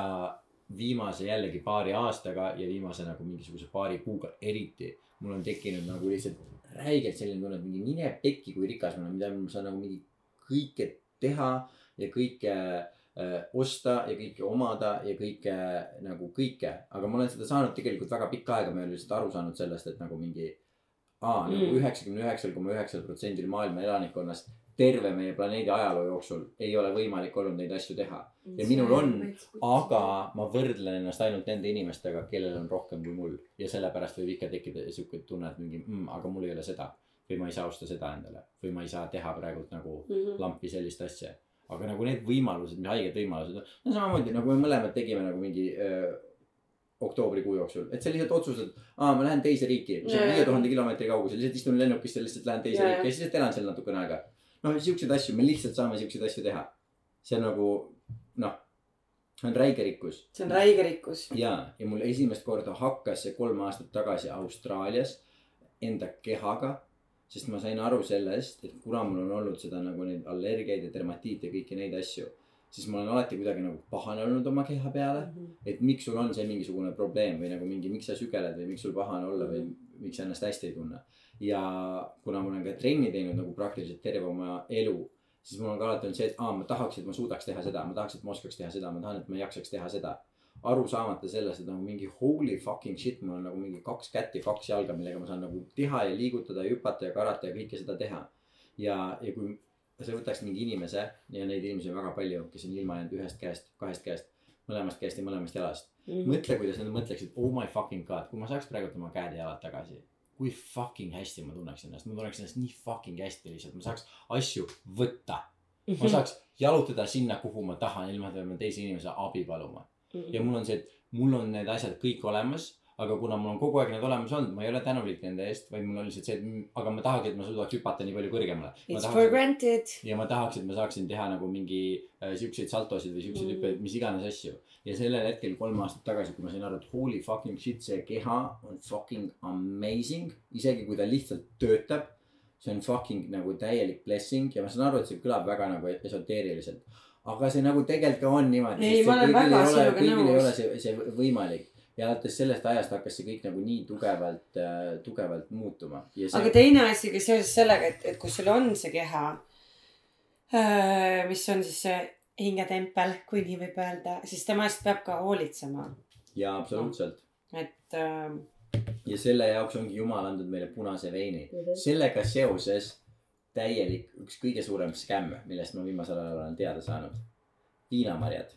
viimase jällegi paari aastaga ja viimase nagu mingisuguse paari kuuga eriti, mul on tekkinud nagu lihtsalt räigelt selline tunne, et mingi mine pekki, kui rikas ma olen, mida ma saan nagu mingi kõike teha ja kõike äh, osta ja kõike omada ja kõike nagu kõike, aga ma olen seda saanud tegelikult väga pikka aega, ma ei ole lihtsalt aru saanud sellest, et nagu mingi aa, nagu Mm. üheksakümne üheksal koma üheksal protsendil maailma elanikkonnast terve meie planeedi ajaloo jooksul ei ole võimalik olnud neid asju teha. ja minul on, aga ma võrdlen ennast ainult nende inimestega, kellel on rohkem kui mul ja sellepärast võib ikka tekkida siuke tunne, et mingi mm,, aga mul ei ole seda või ma ei saa osta seda endale või ma ei saa teha praegult nagu Mhm. lampi sellist asja. aga nagu need võimalused, mis haiged võimalused on, no samamoodi nagu me mõlemad tegime nagu mingi öö, oktoobrikuu jooksul, et sa lihtsalt otsustad, aa, ma lähen teise riiki, mis on viie tuhande kilomeetri kaugusel, lihtsalt istun lennukisse, lihtsalt lähen teise Jaa. riiki ja siis lihtsalt elan seal natukene aega. noh, siukseid asju, me lihtsalt saame siukseid asju teha. see on nagu noh, see on räige rikkus see on räige rikkus. ja, ja mul esimest korda hakkas see kolm aastat tagasi Austraalias enda kehaga. sest ma sain aru sellest, et kuna mul on olnud seda nagu neid allergiaid ja dermatiite ja kõiki neid asju, siis ma olen alati kuidagi nagu pahane olnud oma keha peale. et miks sul on see mingisugune probleem või nagu mingi, miks sa sügeled või miks sul pahane olla või miks sa ennast hästi ei tunne. ja kuna ma olen ka trenni teinud nagu praktiliselt terve oma elu, siis mul on ka alati olnud see, et aa, ma tahaks, et ma suudaks teha seda, ma tahaks, et ma oskaks teha seda, ma tahan, et ma jaksaks teha seda. aru saamata sellest, et nagu mingi holy fucking shit, mul on nagu mingi kaks kätt ja kaks jalga, millega ma saan nagu teha ja liigutada ja hüpata ja karata ja kõike seda teha. ja, ja kui sa võtaks mingi inimese ja neid inimesi on väga palju, kes on ilma jäänud ühest käest, kahest käest, mõlemast käest ja mõlemast jalast. Mhm. mõtle, kuidas nad mõtleksid, oh my fucking god, kui ma saaks praegu oma käed ja jalad tagasi. kui fucking hästi ma tunneks ennast, ma tunneks ennast nii fucking hästi lihtsalt, ma saaks asju võtta. Mhm. ma saaks jalutada sinna, kuhu ma tahan, ilma et ma pean teise inimese abi paluma. ja mul on see, et mul on need asjad kõik olemas, aga kuna mul on kogu aeg need olemas olnud, ma ei ole tänulik nende eest, vaid mul on lihtsalt see, et aga ma tahaks, et ma suudaks hüpata nii palju kõrgemale. It's for granted. ja ma tahaks, et ma saaksin teha nagu mingi äh, siukseid saltosid või siukseid Mm. hüppeid, mis iganes asju. ja sellel hetkel kolm aastat tagasi, kui ma sain aru, et holy fucking shit, see keha on fucking amazing, isegi kui ta lihtsalt töötab. see on fucking nagu täielik blessing ja ma saan aru, et see kõlab väga nagu esoteeriliselt. aga see nagu tegelikult ka on niimoodi. Ei, ma olen väga sinuga kõigil ei nõus. ole see, see võimalik ja alates sellest ajast hakkas see kõik nagu nii tugevalt äh,, tugevalt muutuma. aga teine asi ka seoses sellega, et, et kui sul on see keha, mis on siis see hingetempel, kui nii võib öelda, siis tema eest peab ka hoolitsema, ja absoluutselt et äh, ja selle jaoks ongi Jumal andnud meile punase veini. Mhm. sellega seoses täielik, üks kõige suurem skämm, millest ma viimasel ajal olen teada saanud. viinamarjad.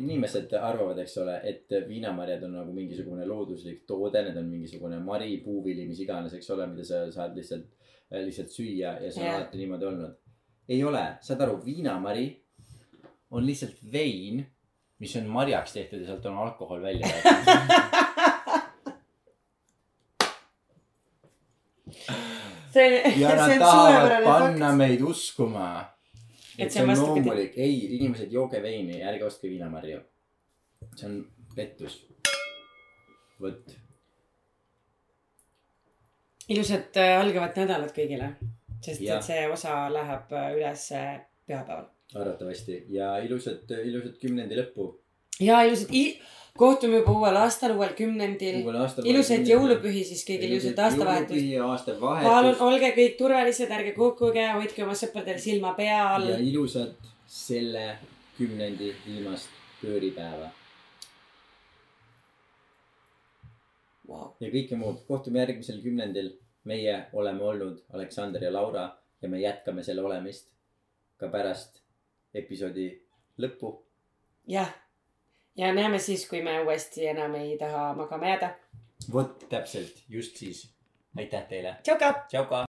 Inimesed arvavad, eks ole, et viinamarjad on nagu mingisugune looduslik toode, need on mingisugune mari, puuvili, mis iganes, eks ole, mida sa saad lihtsalt, lihtsalt süüa ja see on Jah. alati niimoodi olnud. ei ole, saad aru, viinamari on lihtsalt vein, mis on marjaks tehtud ja sealt on alkohol välja (laughs) võetud. see, ja see on suurepärane panna fakt. meid uskuma. Et see on loomulik, ei, inimesed, jooge veini, ärge ostke viinamarju. see on pettus. vot, ilusat äh, algavat nädalat kõigile, sest Jah. et see osa läheb äh, üles äh, pühapäeval. arvatavasti ja ilusat, ilusat kümnendi lõppu. Ja ilusat, kohtume juba uuel aastal, uuel kümnendil. ilusaid jõulupühi siis kõigile, ilusat aastavahetust. palun olge kõik turvalised, ärge kukkuge, hoidke oma sõpradel silma pea all ja. ilusat selle kümnendi viimast pööripäeva Wow. ja kõike muud. kohtume järgmisel kümnendil. meie oleme olnud Aleksander ja Laura ja me jätkame selle olemist ka pärast episoodi lõppu. jah, ja näeme siis, kui me uuesti enam ei taha magama jääda. vot täpselt, just siis. aitäh teile. tšauka. tšau ka.